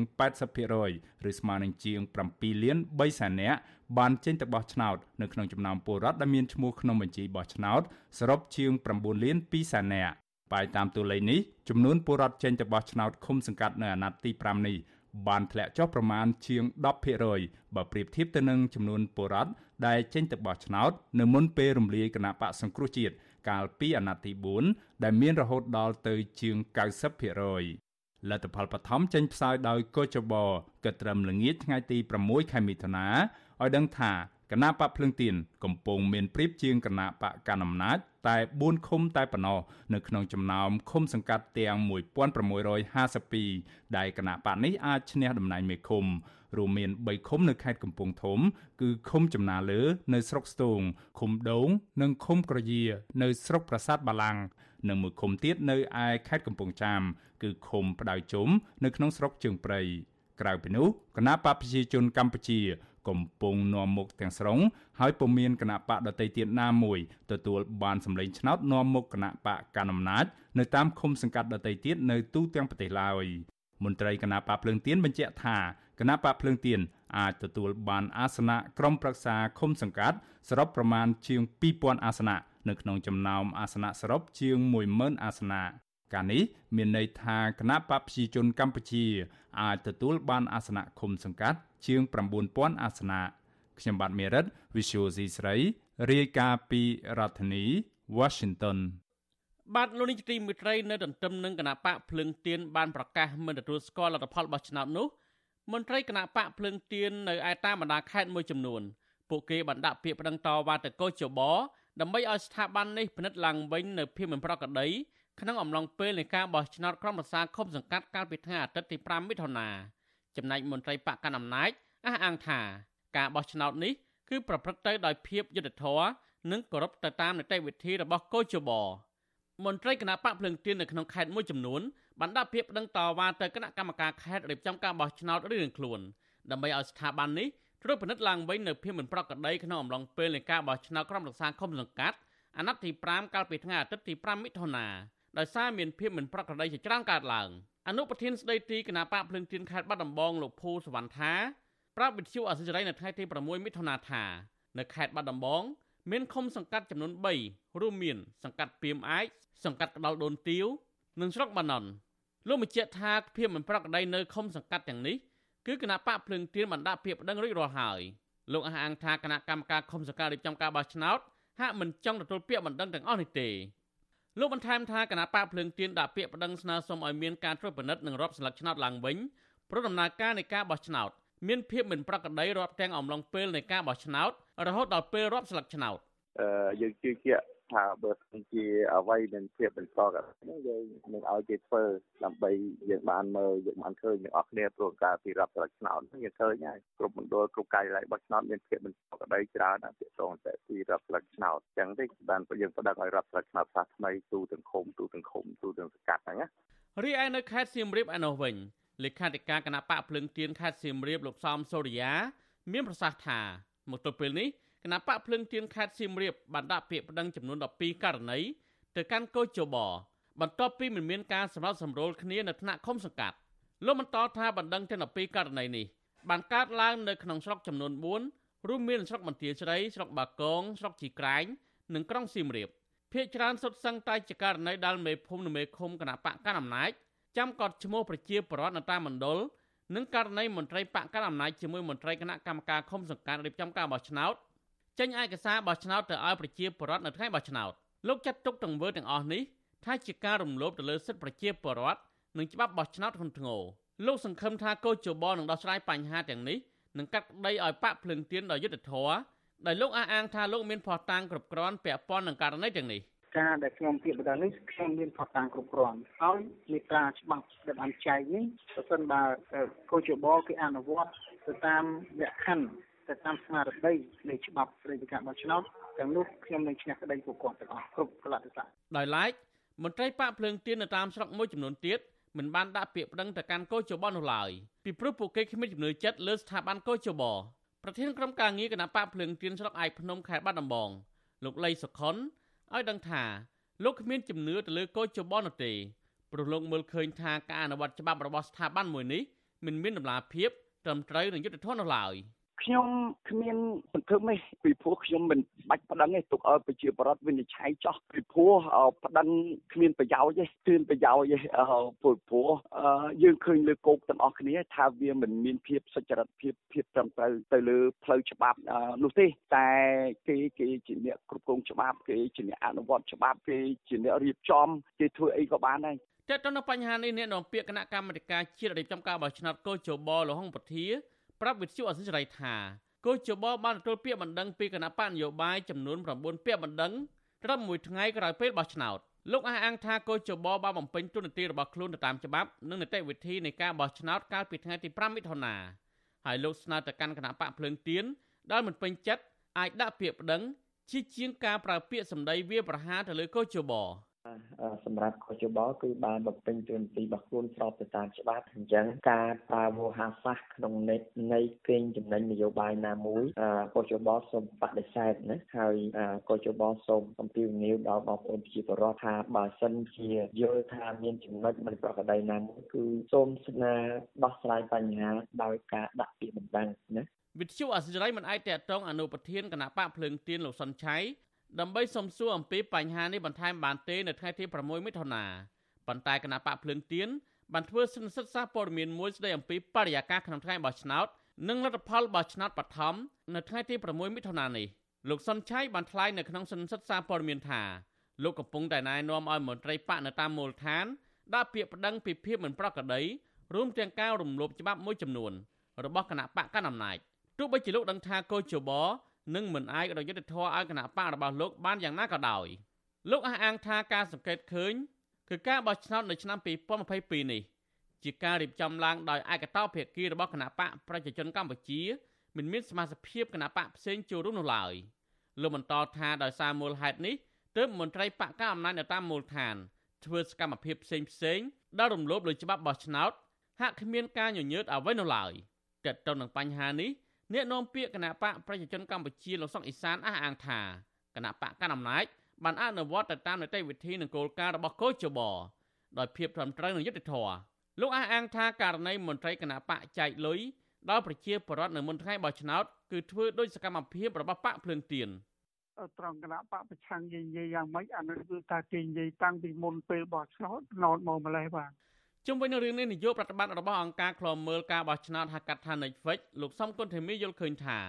80%ឬស្មើនឹងជាង7លាន3សែននាក់បានចេញទៅបោះឆ្នោតនៅក្នុងចំណោមពលរដ្ឋដែលមានឈ្មោះក្នុងបញ្ជីបោះឆ្នោតសរុបជាង9លាន2សែននាក់បាយតាមតួលេខនេះចំនួនពលរដ្ឋចេញទៅបោះឆ្នោតឃុំសង្កាត់នៅអាណត្តិទី5នេះបានធ្លាក់ចុះប្រមាណជាង10%បើប្រៀបធៀបទៅនឹងចំនួនពលរដ្ឋដែលចេញទៅបោះឆ្នោត នៅមុនពេលរំលាយគណៈបកសង្គ្រោះជាតិ កាលពីអាណត្តិទី4ដែលមានរហូតដល់ទៅជាង90%លទ្ធផលបឋមចេញផ្សាយដោយកោចបក៏ត្រឹមល្ងាចថ្ងៃទី6ខែមិថុនាឲ្យដឹងថា គណៈបកភ្លឹងទៀនកំពុងមានព្រៀបជាងគណៈបកកណ្ដាលអំណាចតែ4ឃុំតែប៉ុណ្ណោះនៅក្នុងចំណោមឃុំសង្កាត់ទាំង1652ដែលគណៈបកនេះអាចឈ្នះតំណែងមេឃុំរួមមាន3ឃុំនៅខេត្តកំពង់ធំ គឺឃុំចំណាលើ នៅស្រុកស្ទងឃុំដូង និងឃុំក្រយានៅស្រុកប្រាសាទបាឡាំងនិងមួយឃុំទៀតនៅឯខេត្តកំពង់ចាម គឺឃុំផ្ដៅជុំនៅក្នុងស្រុកជើងព្រៃក្រៅពីនោះគណៈបកប្រជាជនកម្ពុជា កំពុងនាំមុខទាំងស្រុងហើយពុំមានគណៈបកដតីទៀតណាមួយទទួលបានសម្លេងឆ្នោតនាំមុខគណៈបកកណ្ដាលអំណាចនៅតាមឃុំសង្កាត់ដតីទៀតនៅទូទាំងប្រទេសឡើយមន្ត្រីគណៈបកភ្លើងទៀនបញ្ជាក់ថាគគណៈបកភ្លើងទៀនអាចទទួលបានអាសនៈក្រុមប្រឹក្សាឃុំសង្កាត់សរុបប្រមាណជាង2000អាសនៈនៅក្នុងចំណោមអាសនៈសរុបជាង10000អាសនៈការនេះមានន័យថាគណៈបកប្រជាជនកម្ពុជា អាចទទួលបានអាសនៈឃុំសង្កាត់ ជាង9000អាសនៈខ្ញុំបាទមេរិត Visual C ស្រីរាយការណ៍ពីរដ្ឋធានី Washington បាទលោកនាយកទីមេត្រីនៅទន្ទឹមនឹងគណៈបកភ្លឹងទៀនបានប្រកាសមិនទទួលស្គាល់លទ្ធផលបោះឆ្នោតនោះមន្ត្រីគណៈបកភ្លឹងទៀននៅឯតាមបណ្ដាខេត្តមួយចំនួនពួកគេបានដាក់ពាក្យប្តឹងតវ៉ាទៅកោជបដើម្បីឲ្យស្ថាប័ននេះពិនិត្យឡើងវិញនៅភាពមិនប្រក្រតីក្នុងអំឡុងពេលនៃការបោះឆ្នោតក្រុមប្រឹក្សាឃុំសង្កាត់កាលពីថ្ងៃអាទិត្យទី5មិថុនា ចំណែកមន្ត្រីបកកណ្ដាលអំណាចអះអាងថាការបោះឆ្នោតនេះគឺប្រព្រឹត្តទៅដោយភាពយុត្តិធម៌និងគោរពទៅតាមនីតិវិធីរបស់កោជបមន្ត្រីគណៈបកភ្លើងទៀននៅក្នុងខេត្តមួយចំនួនបានដាក់ពាក្យប្តឹងតវ៉ាទៅគណៈកម្មការខេត្តរៀបចំការបោះឆ្នោតរៀងខ្លួនដើម្បីឲ្យស្ថាប័ននេះត្រួតពិនិត្យឡើងវិញនៅភាពមិនប្រក្រតីក្នុងអំឡុងពេលនៃការបោះឆ្នោតក្រុមប្រឹក្សាឃុំសង្កាត់អាណត្តិទី5កាលពីថ្ងៃអាទិត្យទី5មិថុនា ដោយសារមានភាពមិនប្រក្រតីជាច្រើនកើតឡើងអនុប្រធានស្ដីទីគណៈបកភ្លើងទៀនខេត្តបាត់ដំបងលោកភូសវណ្ណថាប្រាប់វិទ្យុអសិរ័យនៅថ្ងៃទី6មិថុនាថានៅខេត្តបាត់ដំបងមានឃុំសង្កាត់ចំនួន3រួមមាន សង្កាត់ពីមអាយសង្កាត់ក្តោលដូនទាវនិងស្រុកបាណន់លោកបញ្ជាក់ថាភាពមិនប្រក្រតីនៅឃុំសង្កាត់ទាំងនេះគឺគណៈបកភ្លើងទៀនបានដាក់ពាក្យប្តឹងរួចរាល់ហើយលោកអះអាងថាគណៈកម្មការឃុំសង្កាត់រៀបចំការបោះឆ្នោតហាក់មិនចង់ទទួលពាក្យបណ្ដឹងទាំងអស់នេះទេ លោកបន្ថែមថាគណៈបកភ្លើងទៀនដាក់ពាក្យប្តឹងស្នើសុំឲ្យមានការត្រួតពិនិត្យនិងរាប់ស្លឹកឆ្នោតឡើងវិញព្រោះដំណើរការនៃការបោះឆ្នោតមានភាពមិនប្រក្រតីរាប់ទាំងអំឡុងពេលនៃការបោះឆ្នោតរហូតដល់ពេលរាប់ស្លឹកឆ្នោតយើងជឿជាក់ ថាបើសិនជាអ្វីមានភាពបន្តកហ្នឹងយើងនឹងឲ្យគេធ្វើដើម្បីយើងបានមើលយើងបានឃើញទាំងអស់គ្នាព្រោះការពីរដ្ឋស្លឹកឆ្នោតយើងឃើញហើយគ្រប់មណ្ឌលគ្រប់ការិយាល័យបោះឆ្នោតមានភាពបន្តកដីច្រើនណាស់ទាក់ទងតែពីរដ្ឋស្លឹកឆ្នោតអញ្ចឹងទេបានយើងផ្ដឹងឲ្យរដ្ឋស្លឹកឆ្នោតសាសថ្មីទូទាំងឃុំទូទាំងឃុំទូទាំងសកាត់ហ្នឹងណារីឯនៅខេត្តសៀមរាបឯនោះវិញលេខាធិការគណៈបកភ្លឹងទៀនខេត្តសៀមរាបលោកសំសូរិយា មានប្រសាសន៍ថាមកទល់ពេលនេះ គណៈបកភ្លឹងទៀនខេត្តសៀមរាបបានដាក់ពាក្យប្តឹងចំនួន12ករណីទៅកាន់កោជបបន្ទាប់ពីមិនមានការសម្របសម្រួលគ្នានៅថ្នាក់ឃុំសង្កាត់លោកបន្តថាបណ្ដឹងទាំង12ករណីនេះបានកើតឡើងនៅក្នុងស្រុកចំនួន4រួមមានស្រុកបន្ទាយស្រីស្រុកបាគងស្រុកជីក្រែងនិងក្រុងសៀមរាបភ្នាក់ច្រើនសុទ្ធសឹងតែជាករណីដែលមេភូមិនិងមេឃុំគណៈបកកណ្ដាលអំណាចចាំកត់ឈ្មោះប្រជាពលរដ្ឋនៅតាមមណ្ឌលនិងករណីមន្ត្រីបកកណ្ដាលអំណាចជាមួយមន្ត្រីគណៈកម្មការឃុំសង្កាត់រៀបចំការបោះឆ្នោត ចេញឯកសារបោះឆ្នោតទៅឲ្យប្រជាពលរដ្ឋនៅថ្ងៃបោះឆ្នោតលោកចាត់ទុកទង្វើទាំងអស់នេះថាជាការរំលោភទៅលើសិទ្ធិប្រជាពលរដ្ឋនិងច្បាប់បោះឆ្នោតធ្ងន់ធ្ងរលោកសង្ឃឹមថាកោជបនឹងដោះស្រាយបញ្ហាទាំងនេះនិងកាត់ក្តីឲ្យបាក់ភ្លឹងទៀនដោយយុត្តិធម៌ដែលលោកអះអាងថាលោកមានភ័ស្តុតាងគ្រប់គ្រាន់ពាក់ព័ន្ធនឹងករណីទាំងនេះការដែលខ្ញុំពាក្យបដិនេះខ្ញុំមានផុសតាំងគ្រប់គ្រាន់ហើយមេត្រាច្បាប់ដែលបានចែកនេះប្រសិនបើកោជបគេអនុវត្តទៅតាមលក្ខខណ្ឌ ទៅតាមស្មារតីនៃច្បាប់ស្តីពីការបោះឆ្នោតទាំងនោះខ្ញុំនឹងឈ្នះក្តីពួកគាត់ទាំងអស់គ្រប់កលតិស័កដោយឡែកមន្ត្រីប៉ាក់ភ្លើងទៀននៅតាមស្រុកមួយចំនួនទៀតមិនបានដាក់ពាក្យប្តឹងទៅកាន់កោជបនោះឡើយពីព្រោះពួកគេគ្មានជំនឿចិត្តលើស្ថាប័នកោជបប្រធានក្រុមការងារគណៈបកភ្លើងទៀនស្រុកឯកភ្នំខេត្តបាត់ដំបងលោកលីសុខុនឲ្យដឹងថាលោកគ្មានជំនឿទៅលើកោជបនោះទេព្រោះលោកមើលឃើញថាការអនុវត្តច្បាប់របស់ស្ថាប័នមួយនេះមិនមានតម្លាភាពត្រឹមត្រូវនិងយុត្តិធម៌នោះឡើយ។ ខ្ញុំគ្មានសង្ឃឹមទេពីព្រោះខ្ញុំមិនបាច់ប្តឹងទេទុកឲ្យប្រជាពលរដ្ឋវិនិច្ឆ័យចោះពីព្រោះប្តឹងគ្មានប្រយោជន៍ទេគ្មានប្រយោជន៍ទេព្រោះព្រោះយើងឃើញលើគោកទាំងអស់គ្នាថាវាមិនមានភាពសុចរិតភាពភាពត្រឹមត្រូវទៅលើផ្លូវច្បាប់នោះទេតែគេគេជាអ្នកគ្រប់គ្រងច្បាប់គេជាអ្នកអនុវត្តច្បាប់គេជាអ្នករៀបចំគេធ្វើអីក៏បានដែរតើតើនៅបញ្ហានេះអ្នកនាំពាក្យគណៈកម្មាធិការជាតិរៀបចំការបោះឆ្នោតកោជបលហុងពធា ប្រាប់វិទ្យុអសិរ័យថាគូជបបានទទួលពាក្យបណ្ដឹងពីគណៈបកនយោបាយចំនួន9ពាក្យបណ្ដឹងត្រឹមមួយថ្ងៃក្រោយពេលបោះឆ្នោតលោកអះអាងថាគូជបបានបំពេញទូនាទីរបស់ខ្លួនទៅតាមច្បាប់និងនីតិវិធីនៃការបោះឆ្នោតកាលពីថ្ងៃទី5មិថុនាហើយលោកស្នើទៅកាន់គណៈបកភ្លើងទៀនដែលមិនពេញចិត្តអាចដាក់ពាក្យប្តឹងជាជាងការប្រើពាក្យសម្ដីវាប្រហារទៅលើកូជប សម្រាប់កោជបគឺបានបំពេញតួនាទីរបស់ខ្លួនស្របទៅតាមច្បាប់អញ្ចឹងការប្រើវោហាសាសក្នុងនេតនៃកេងចំណេញនយោបាយណាមួយកោជបសូមបដិសេធណាហើយកោជបសូមអំពាវនាវដល់បងប្អូនប្រជាពលរដ្ឋថាបើសិនជាយល់ថាមានចំណុចមិនប្រក្រតីណាមួយគឺសូមស្នើដោះស្រាយបញ្ហាដោយការដាក់ពាក្យបណ្ដឹងណាវិទ្យុអសិរ័យមិនអាចតតងអនុប្រធានគណៈបកភ្លើងទៀនលោកសុនឆៃ ដើម្បីសំសួរអំពីបញ្ហានេះបន្ថែមបានទេនៅថ្ងៃទី6មិថុនាប៉ុន្តែគណៈបកភ្លើងទៀនបានធ្វើសិនសិក្សាព័ត៌មានមួយស្ដីអំពីបរិយាកាសក្នុងថ្ងៃបោះឆ្នោតនិងលទ្ធផលបោះឆ្នោតបឋមនៅថ្ងៃទី6មិថុនានេះលោកសុនឆៃបានថ្លែងនៅក្នុងសិនសិក្សាព័ត៌មានថាលោកកំពុងតែណែនាំឲ្យមន្ត្រីបកនៅតាមមូលដ្ឋានដាក់ពាក្យប្តឹងពីភាពមិនប្រក្រតីរួមទាំងការរំលោភច្បាប់មួយចំនួនរបស់គណៈបកកណ្ដាលអំណាចទោះបីជាលោកដឹងថាកោជប និងមិនអាចរយុទ្ធធរឲ្យគណៈបករបស់លោកបានយ៉ាងណាក៏ដោយលោកអះអាងថាការសង្កេតឃើញគឺការបោះឆ្នោតនៅឆ្នាំ2022នេះជាការរៀបចំឡើងដោយឯកតោភាគីរបស់គណៈបកប្រជាជនកម្ពុជាមិនមានសមាជិកភាពគណៈបកផ្សេងចូលរួមនោះឡើយលោកបន្តថាដោយសារមូលហេតុនេះទើបមន្ត្រីបកកណ្ដាលអំណាចនៅតាមមូលដ្ឋានធ្វើសកម្មភាពផ្សេងផ្សេងដែលរំលោភលើច្បាប់បោះឆ្នោតហាក់គ្មានការញញើតអ្វីនោះឡើយទាក់ទងនឹងបញ្ហានេះ អ្នកនាំពាក្យគណៈបកប្រជាជនកម្ពុជាលោកសុកអេសានអះអាងថាគណៈបកកណ្ដាលអំណាចបានអនុវត្តទៅតាមនីតិវិធីនិងគោលការណ៍របស់កោជបដោយភាពត្រឹមត្រូវនិងយុត្តិធម៌លោកអះអាងថាករណីមន្ត្រីគណៈបកចែកលុយដល់ប្រជាពលរដ្ឋនៅមុនថ្ងៃបោះឆ្នោតគឺធ្វើដោយសកម្មភាពរបស់បកភ្លើងទៀនត្រង់គណៈបកប្រឆាំងនិយាយយ៉ាងម៉េចអានោះគឺថាគេនិយាយតាំងពីមុនពេលបោះឆ្នោតណោតមកម្លេះបាទ ជុំវិញនឹងរឿងនេះនាយកប្រតិបត្តិរបស់អង្គការឃ្លាំមើលការបោះឆ្នោតហៅកាត់ថា Netflix លោកសំគុណធីមីយល់ឃើញថា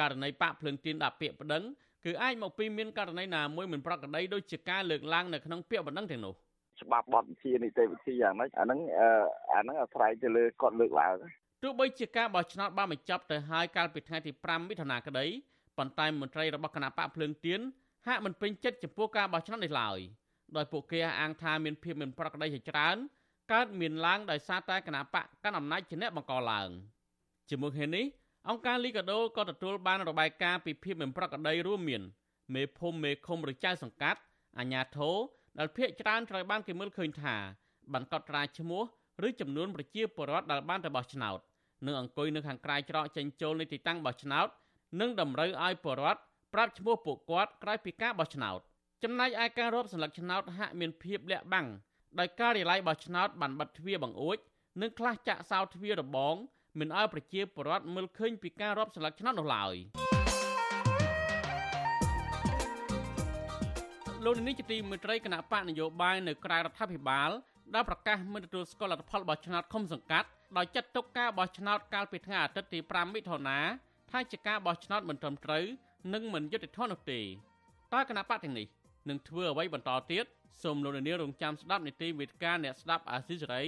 ករណីបាក់ភ្លើងទៀនដាក់ពាក្យប្តឹងគឺអាចមកពីមានករណីណាមួយមិនប្រក្រតីដូចជាការលើកឡើងនៅក្នុងពាក្យបណ្ដឹងទាំងនោះច្បាប់បទវិជានីតិវិធីយ៉ាងម៉េចអាហ្នឹងអាហ្នឹងអាស្រ័យទៅលើគាត់លើកឡើងទោះបីជាការបោះឆ្នោតបានបញ្ចប់ទៅហើយកាលពីថ្ងៃទី5មិថុនាក្តីប៉ុន្តែមន្ត្រីរបស់គណៈបកភ្លើងទៀនហាក់មិនពេញចិត្តចំពោះការបោះឆ្នោតនេះឡើយដោយពួកគេអះអាងថាមានភាពមិនប្រក្រតីជាច្រើន កើតមានឡើងដោយសារតែគណៈបកកាន់អំណាចជាអ្នកបង្កឡើងជាមួយគ្នានេះអង្គការលីកាដូក៏ទទួលបានរបាយការណ៍ពីភាពមិនប្រក្រតីរួមមានមេភូមិមេឃុំឬចៅសង្កាត់អាជ្ញាធរដែលភ ieck ច្រើនត្រូវបានគេមើលឃើញថាបានកត់ត្រាឈ្មោះឬចំនួនប្រជាពលរដ្ឋដែលបានទៅបោះឆ្នោតនិងអង្គុយនៅខាងក្រៅច្រកចេញចូលនៃទីតាំងបោះឆ្នោតនិងតម្រូវឲ្យពលរដ្ឋប្រាប់ឈ្មោះពួកគាត់ក្រោយពីការបោះឆ្នោតចំណែកឯការរាប់សន្លឹកឆ្នោតហាក់មានភាពលាក់បាំង ដោយការិយាល័យបោះឆ្នោតបានបិទទ្វារបង្អួចនិងខ្លះចាក់សោទ្វាររបងមិនឲ្យប្រជាពលរដ្ឋមើលឃើញពីការរាប់ស្លឹកឆ្នោតនោះឡើយលោកនាយកទីមេត្រីគណៈបកនយោបាយនៅក្រៅរដ្ឋាភិបាលដែលប្រកាសមិនទទួលស្គាល់លទ្ធផលបោះឆ្នោតឃុំសង្កាត់ដោយចាត់ទុកការបោះឆ្នោតកាលពីថ្ងៃអាទិត្យទី5មិថុនាថាជាការបោះឆ្នោតមិនត្រឹមត្រូវនិងមិនយុត្តិធម៌នោះទេតើគណៈបកទាំងនេះនឹងធ្វើអ្វីបន្តទៀត សូមលោកនាងរងចាំស្ដាប់នីតិវិទ្យាអ្នកស្ដាប់អាស៊ីសេរី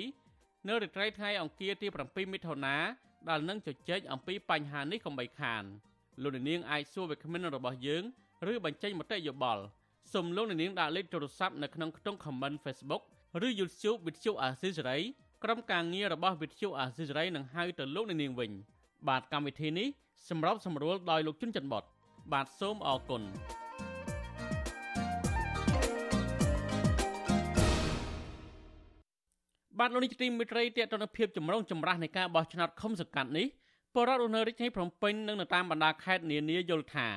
នៅរាត្រីថ្ងៃអង្គារទី7មិថុនាដែលនឹងជជែកអំពីបញ្ហានេះកុំបីខានលោកនាងអាចសួរវាគ្មិនរបស់យើងឬបញ្ចេញមតិយោបល់សូមលោកនាងដាក់លេខទូរស័ព្ទនៅក្នុងខ្ទង់ comment Facebook ឬ YouTube វិទ្យុអាស៊ីសេរីក្រុមការងាររបស់វិទ្យុអាស៊ីសេរីនឹងហៅទៅលោកនាងវិញ បាទកម្មវិធីនេះសម្របសម្រួលដោយលោកជុនច័ន្ទបតបាទសូមអរគុណ បាទលោកនេះទីមិត្តរីតេតនភាពចម្រុងចម្រាស់នៃការបោះឆ្នោតឃុំសង្កាត់នេះបរដ្ឋនៅរាជធានីភ្នំពេញនិងនៅតាមបណ្ដាខេត្តនានាយល់ថា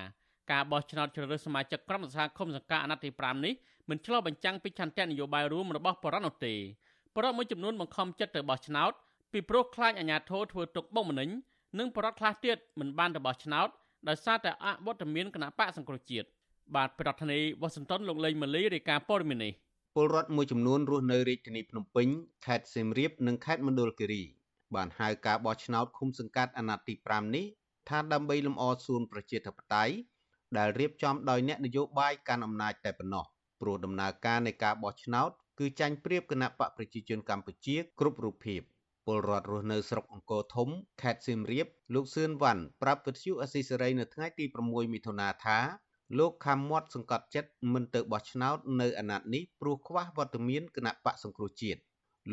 ការបោះឆ្នោតជ្រើសរើសសមាជិកក្រុមប្រឹក្សាឃុំសង្កាត់អាណត្តិទី5នេះមិនឆ្លុះបញ្ចាំងពីឆន្ទៈនយោបាយរួមរបស់បរដ្ឋនោះទេបរដ្ឋមួយចំនួនបង្ខំចិត្តទៅបោះឆ្នោតពីព្រោះខ្លាចអាជ្ញាធរធ្វើទុកបុកម្នេញនិងបរដ្ឋខ្លះទៀតមិនបានទៅបោះឆ្នោតដោយសារតែអវត្តមានគណៈបកសង្គ្រោះជាតិបាទប្រធានាធិបតីវ៉ាស៊ីនតោនលោកលេងម៉ាលីរាយការណ៍ព័ត៌មាននេះ ពលរដ្ឋមួយចំនួនរស់នៅរាជធានីភ្នំពេញខេត្តសៀមរាបនិងខេត្តមណ្ឌលគិរីបានហៅការបោះឆ្នោតឃុំសង្កាត់អាណត្តិទី5នេះថាដើម្បីលំអសួនប្រជាធិបតេយ្យដែលរៀបចំដោយអ្នកនយោបាយកាន់អំណាចតែប៉ុណ្ណោះព្រោះដំណើរការនៃការបោះឆ្នោតគឺចាញ់ប្រៀបគណៈបកប្រជាជនកម្ពុជាគ្រប់រូបភាពពលរដ្ឋរស់នៅស្រុកអង្គរធំខេត្តសៀមរាបលោកសឿនវ៉ាន់ប្រាប់វិទ្យុអស៊ីសេរីនៅថ្ងៃទី6មិថុនាថា លោកខំមាត់សង្កត់ចិត្តមិនទៅបោះឆ្នោតនៅអាណត្តិនេះព្រោះខ្វះវត្តមានគណៈបកសង្គ្រោះជាតិ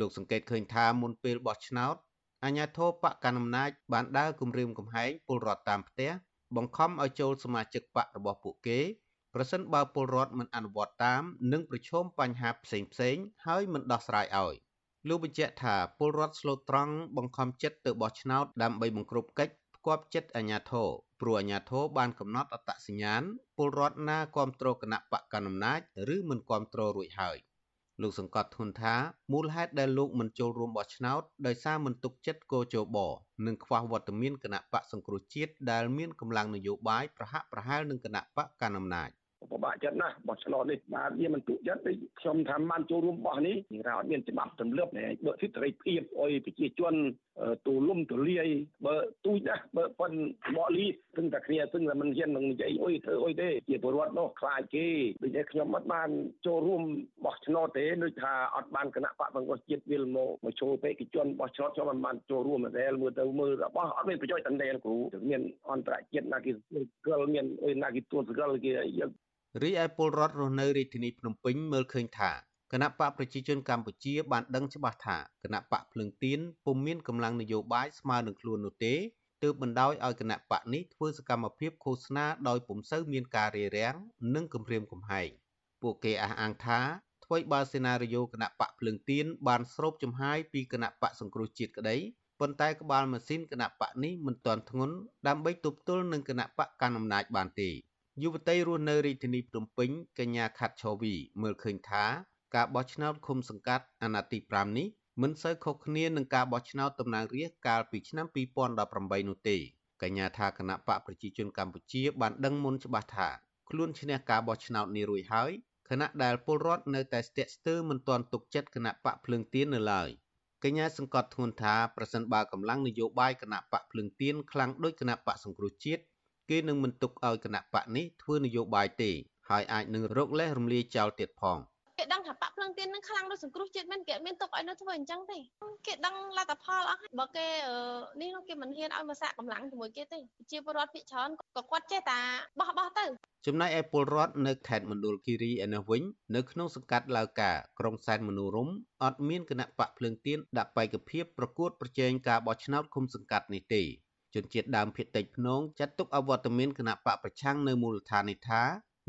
លោកសង្កេតឃើញថាមុនពេលបោះឆ្នោតអាញាធរបកកណ្ដាលអំណាចបានដើរគម្រាមកំហែងពលរដ្ឋតាមផ្ទះបង្ខំឲ្យចូលសមាជិកបករបស់ពួកគេប្រសិនបើពលរដ្ឋមិនអនុវត្តតាមនឹងប្រឈមបញ្ហាផ្សេងៗហើយមិនដោះស្រាយឲ្យលោកបញ្ជាក់ថាពលរដ្ឋស្លូតត្រង់បង្ខំចិត្តទៅបោះឆ្នោតដើម្បីបង្ក្រប់កិច្ច ផ្គាប់ចិត្តអាជ្ញាធរព្រោះអាជ្ញាធរបានកំណត់អត្តសញ្ញាណពលរដ្ឋណាគ្រប់គ្រងគណៈបកកណ្ដាលអំណាចឬមិនគ្រប់គ្រងរួចហើយលោកសង្កត់ធ្ងន់ថាមូលហេតុដែលលោកមិនចូលរួមបោះឆ្នោតដោយសារមិនទុកចិត្តកោជបនិងខ្វះវត្តមានគណៈបកសង្គ្រោះជាតិដែលមានកម្លាំងនយោបាយប្រហាក់ប្រហែលនឹងគណៈបកកណ្ដាលអំណាចពិបាកចិត្តណាស់បោះឆ្នោតនេះបាទវាមិនទុកចិត្តទេខ្ញុំថាបានចូលរួមបោះនេះនិយាយថាអត់មានច្បាប់ទម្លាប់បើសិទ្ធិសេរីភាពអុយប្រជាជន ទូលំទូលាយបើទូចណាស់បើប៉ុនបកលីទឹងតែគ្នាទឹងតែមិនហ៊ាននឹងនិយាយអុយធ្វើអុយទេជាពលរដ្ឋនោះខ្លាចគេដូចតែខ្ញុំអត់បានចូលរួមបោះឆ្នោតទេដូចថាអត់បានគណៈបកបង្កជាតិវិលមកមកចូលបេក្ខជនបោះឆ្នោតខ្ញុំមិនបានចូលរួមតែមើលទៅមើលរបស់អត់មានប្រយោជន៍តែគ្រូមានអន្តរជាតិណាគេស្គាល់មានអុយណាគេទួនស្គាល់គេយករីឯពលរដ្ឋរស់នៅរាជធានីភ្នំពេញមើលឃើញថា គណៈបកប្រជាជនកម្ពុជាបានដឹងច្បាស់ថាគណៈបកភ្លឹងទៀនពុំមានកម្លាំងនយោបាយស្មើនឹងខ្លួននោះទេទើបបណ្ដោយឲ្យគណៈបកនេះធ្វើសកម្មភាពឃោសនាដោយពុំសូវមានការរារាំងនិងគំរាមកំហែងពួកគេអះអាងថាថ្មីបើសេណារីយ៉ូគណៈបកភ្លឹងទៀនបានស្រូបចំហាយពីគណៈបកសង្គ្រោះជាតិក្តីប៉ុន្តែក្បាលម៉ាស៊ីនគណៈបកនេះមិនទាន់ធ្ងន់ដើម្បីទប់ទល់នឹងគណៈបកកណ្ដាលអំណាចបានទេយុវតីរស់នៅរាជធានីភ្នំពេញកញ្ញាខាត់ឆូវីមើលឃើញថា ការបោះឆ្នោតឃុំសង្កាត់អាណត្តិទី5នេះមិនសូវខុសគ្នានឹងការបោះឆ្នោតតំណាងរាស្ត្រកាលពីឆ្នាំ2018នោះទេកញ្ញាថាគណៈបកប្រជាជនកម្ពុជាបានដឹងមុនច្បាស់ថាខ្លួនឈ្នះការបោះឆ្នោតនេះរួចហើយខណៈដែលពលរដ្ឋនៅតែស្ទាក់ស្ទើរមិនទាន់ទុកចិត្តគណៈបកភ្លើងទៀននៅឡើយកញ្ញាសង្កត់ធ្ងន់ថាប្រសិនបើកម្លាំងនយោបាយគណៈបកភ្លើងទៀនខ្លាំងដូចគណៈបកសង្គ្រោះជាតិគេនឹងមិនទុកឲ្យគណៈបកនេះធ្វើនយោបាយទេហើយអាចនឹងរកលេសរំលាយចោលទៀតផង គេដឹងថាបាក់ភ្លឹងទៀននឹងខ្លាំងដូចសង្គ្រោះជាតិមិនគេមានទុកឲ្យនៅធ្វើអញ្ចឹងទេគេដឹងលទ្ធផលអស់បើគេនេះនោះគេមិនហ៊ានឲ្យមកសាកកម្លាំងជាមួយគេទេជាពលរដ្ឋភិកច្រើនក៏គាត់ចេះតែបោះបោះទៅចំណែកឯពលរដ្ឋនៅខេត្តមណ្ឌលគិរីឯនោះវិញនៅក្នុងសង្កាត់ឡាវកាក្រុងសែនមនោរមអត់មានគណៈបកភ្លើងទៀនដាក់បេក្ខភាពប្រកួតប្រជែងការបោះឆ្នោតឃុំសង្កាត់នេះទេជនជាតិដើមភាគតិចភ្នងចាត់ទុកអវត្តមានគណៈបកប្រឆាំងនៅមូលដ្ឋាននេះថា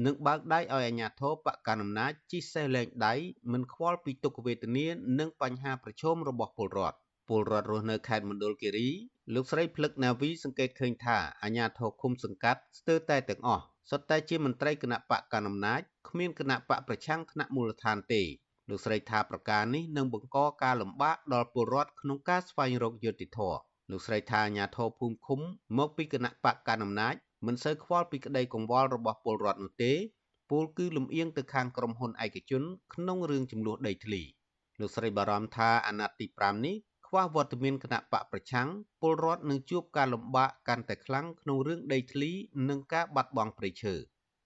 នឹងបើកដៃឲ្យអាជ្ញាធរបកកណ្ដាលអំណាចជិះសេះលែងដៃមិនខ្វល់ពីទុក្ខវេទនានិងបញ្ហាប្រឈមរបស់ពលរដ្ឋពលរដ្ឋរស់នៅខេត្តមណ្ឌលគិរីលោកស្រីភ្លឹកណាវីសង្កេតឃើញថាអាជ្ញាធរឃុំសង្កាត់ស្ទើរតែទាំងអស់សុទ្ធតែជាមន្ត្រីគណៈបកកណ្ដាលអំណាចគ្មានគណៈបកប្រឆាំងថ្នាក់មូលដ្ឋានទេលោកស្រីថាប្រការនេះនឹងបង្កការលំបាកដល់ពលរដ្ឋក្នុងការស្វែងរកយុត្តិធម៌លោកស្រីថាអាញាធរភូមិឃុំមកពីគណៈបកកណ្ដាលអំណាច មិនសូវខ្វល់ពីក្តីកង្វល់របស់ពលរដ្ឋនោះទេពលគឺលំអៀងទៅខាងក្រុមហ៊ុនឯកជន ក្នុងរឿងចំនួនដីធ្លីលោកស្រីបារម្ភថាអាណត្តិទី5នេះខ្វះវត្តមានគណៈបកប្រឆាំងពលរដ្ឋនឹងជួបការលំបាកកាន់តែខ្លាំងក្នុងរឿងដីធ្លី និងការបាត់បង់ព្រៃឈើ។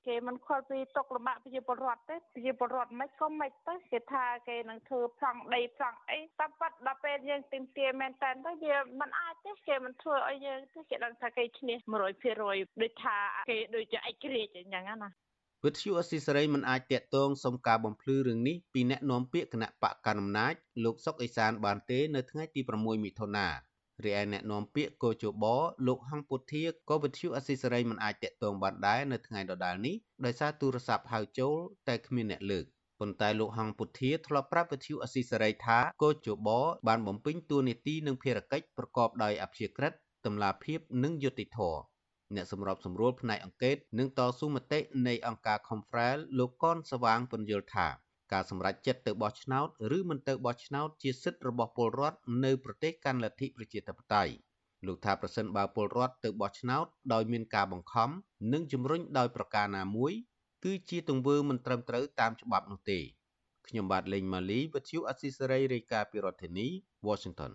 គេមិនខ្វល់ពីទុកលំបាកប្រជាពលរដ្ឋទេប្រជាពលរដ្ឋមិនក៏មិនទៅគេថាគេនឹងធ្វើប្រង់ដីប្រង់អីតែប៉ាត់ដល់ពេលយើងទីមទាមែនតើទៅវាមិនអាចទេគេមិនធ្វើឲ្យយើងទេគេដឹងថាគេឈ្នះ100%ដូចថាគេដូចជាឯករាជ្យអញ្ចឹងណាវិទ្យុអស៊ីសេរីមិនអាចតាក់ទងសុំការបំភ្លឺរឿងនេះពីអ្នកនាំពាក្យគណៈបកកណ្ដាលអំណាចលោកសុកអេសានបានទេនៅថ្ងៃទី6មិថុនា រីឯអ្នកនាំពាក្យកោជបលោកហងពុធាក៏វិទ្យុអស៊ីសេរីមិនអាចតាក់ទងបានដែរនៅថ្ងៃដដែលនេះដោយសារទូរស័ព្ទហៅចូលតែគ្មានអ្នកលើកប៉ុន្តែលោកហងពុធាធ្លាប់ប្រាប់វិទ្យុអស៊ីសេរីថាកោជបបានបំពេញតួនាទីនិងភារកិច្ចប្រកបដោយអព្យាក្រឹតតម្លាភាពនិងយុត្តិធម៌អ្នកសម្របសម្រួលផ្នែកអង្កេតនិងតស៊ូមតិនៃអង្គការ Confrel លោកកនសវាងពន្យល់ថា ការសម្រេចចិត្តទៅបោះឆ្នោតឬមិនទៅបោះឆ្នោតជាសិទ្ធិរបស់ពលរដ្ឋនៅប្រទេសកាន់លទ្ធិប្រជាធិបតេយ្យលោកថាប្រសិនបើពលរដ្ឋទៅបោះឆ្នោតដោយមានការបង្ខំនិងជំរុញដោយប្រការណាមួយ គឺជាទង្វើមិនត្រឹមត្រូវតាមច្បាប់នោះទេខ្ញុំបាទលេងម៉ាលីវិទ្យុអស៊ីសេរីរាយការណ៍ពីរដ្ឋធានី Washington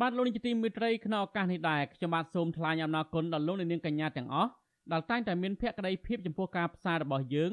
បាទលោកនាយកទីមេត្រីក្នុងឱកាសនេះដែរខ្ញុំបាទសូមថ្លែងអំណរគុណដល់លោកនាងកញ្ញាទាំងអស់ដែលតែងតែមានភក្ដីភាពចំពោះការផ្សាយរបស់យើង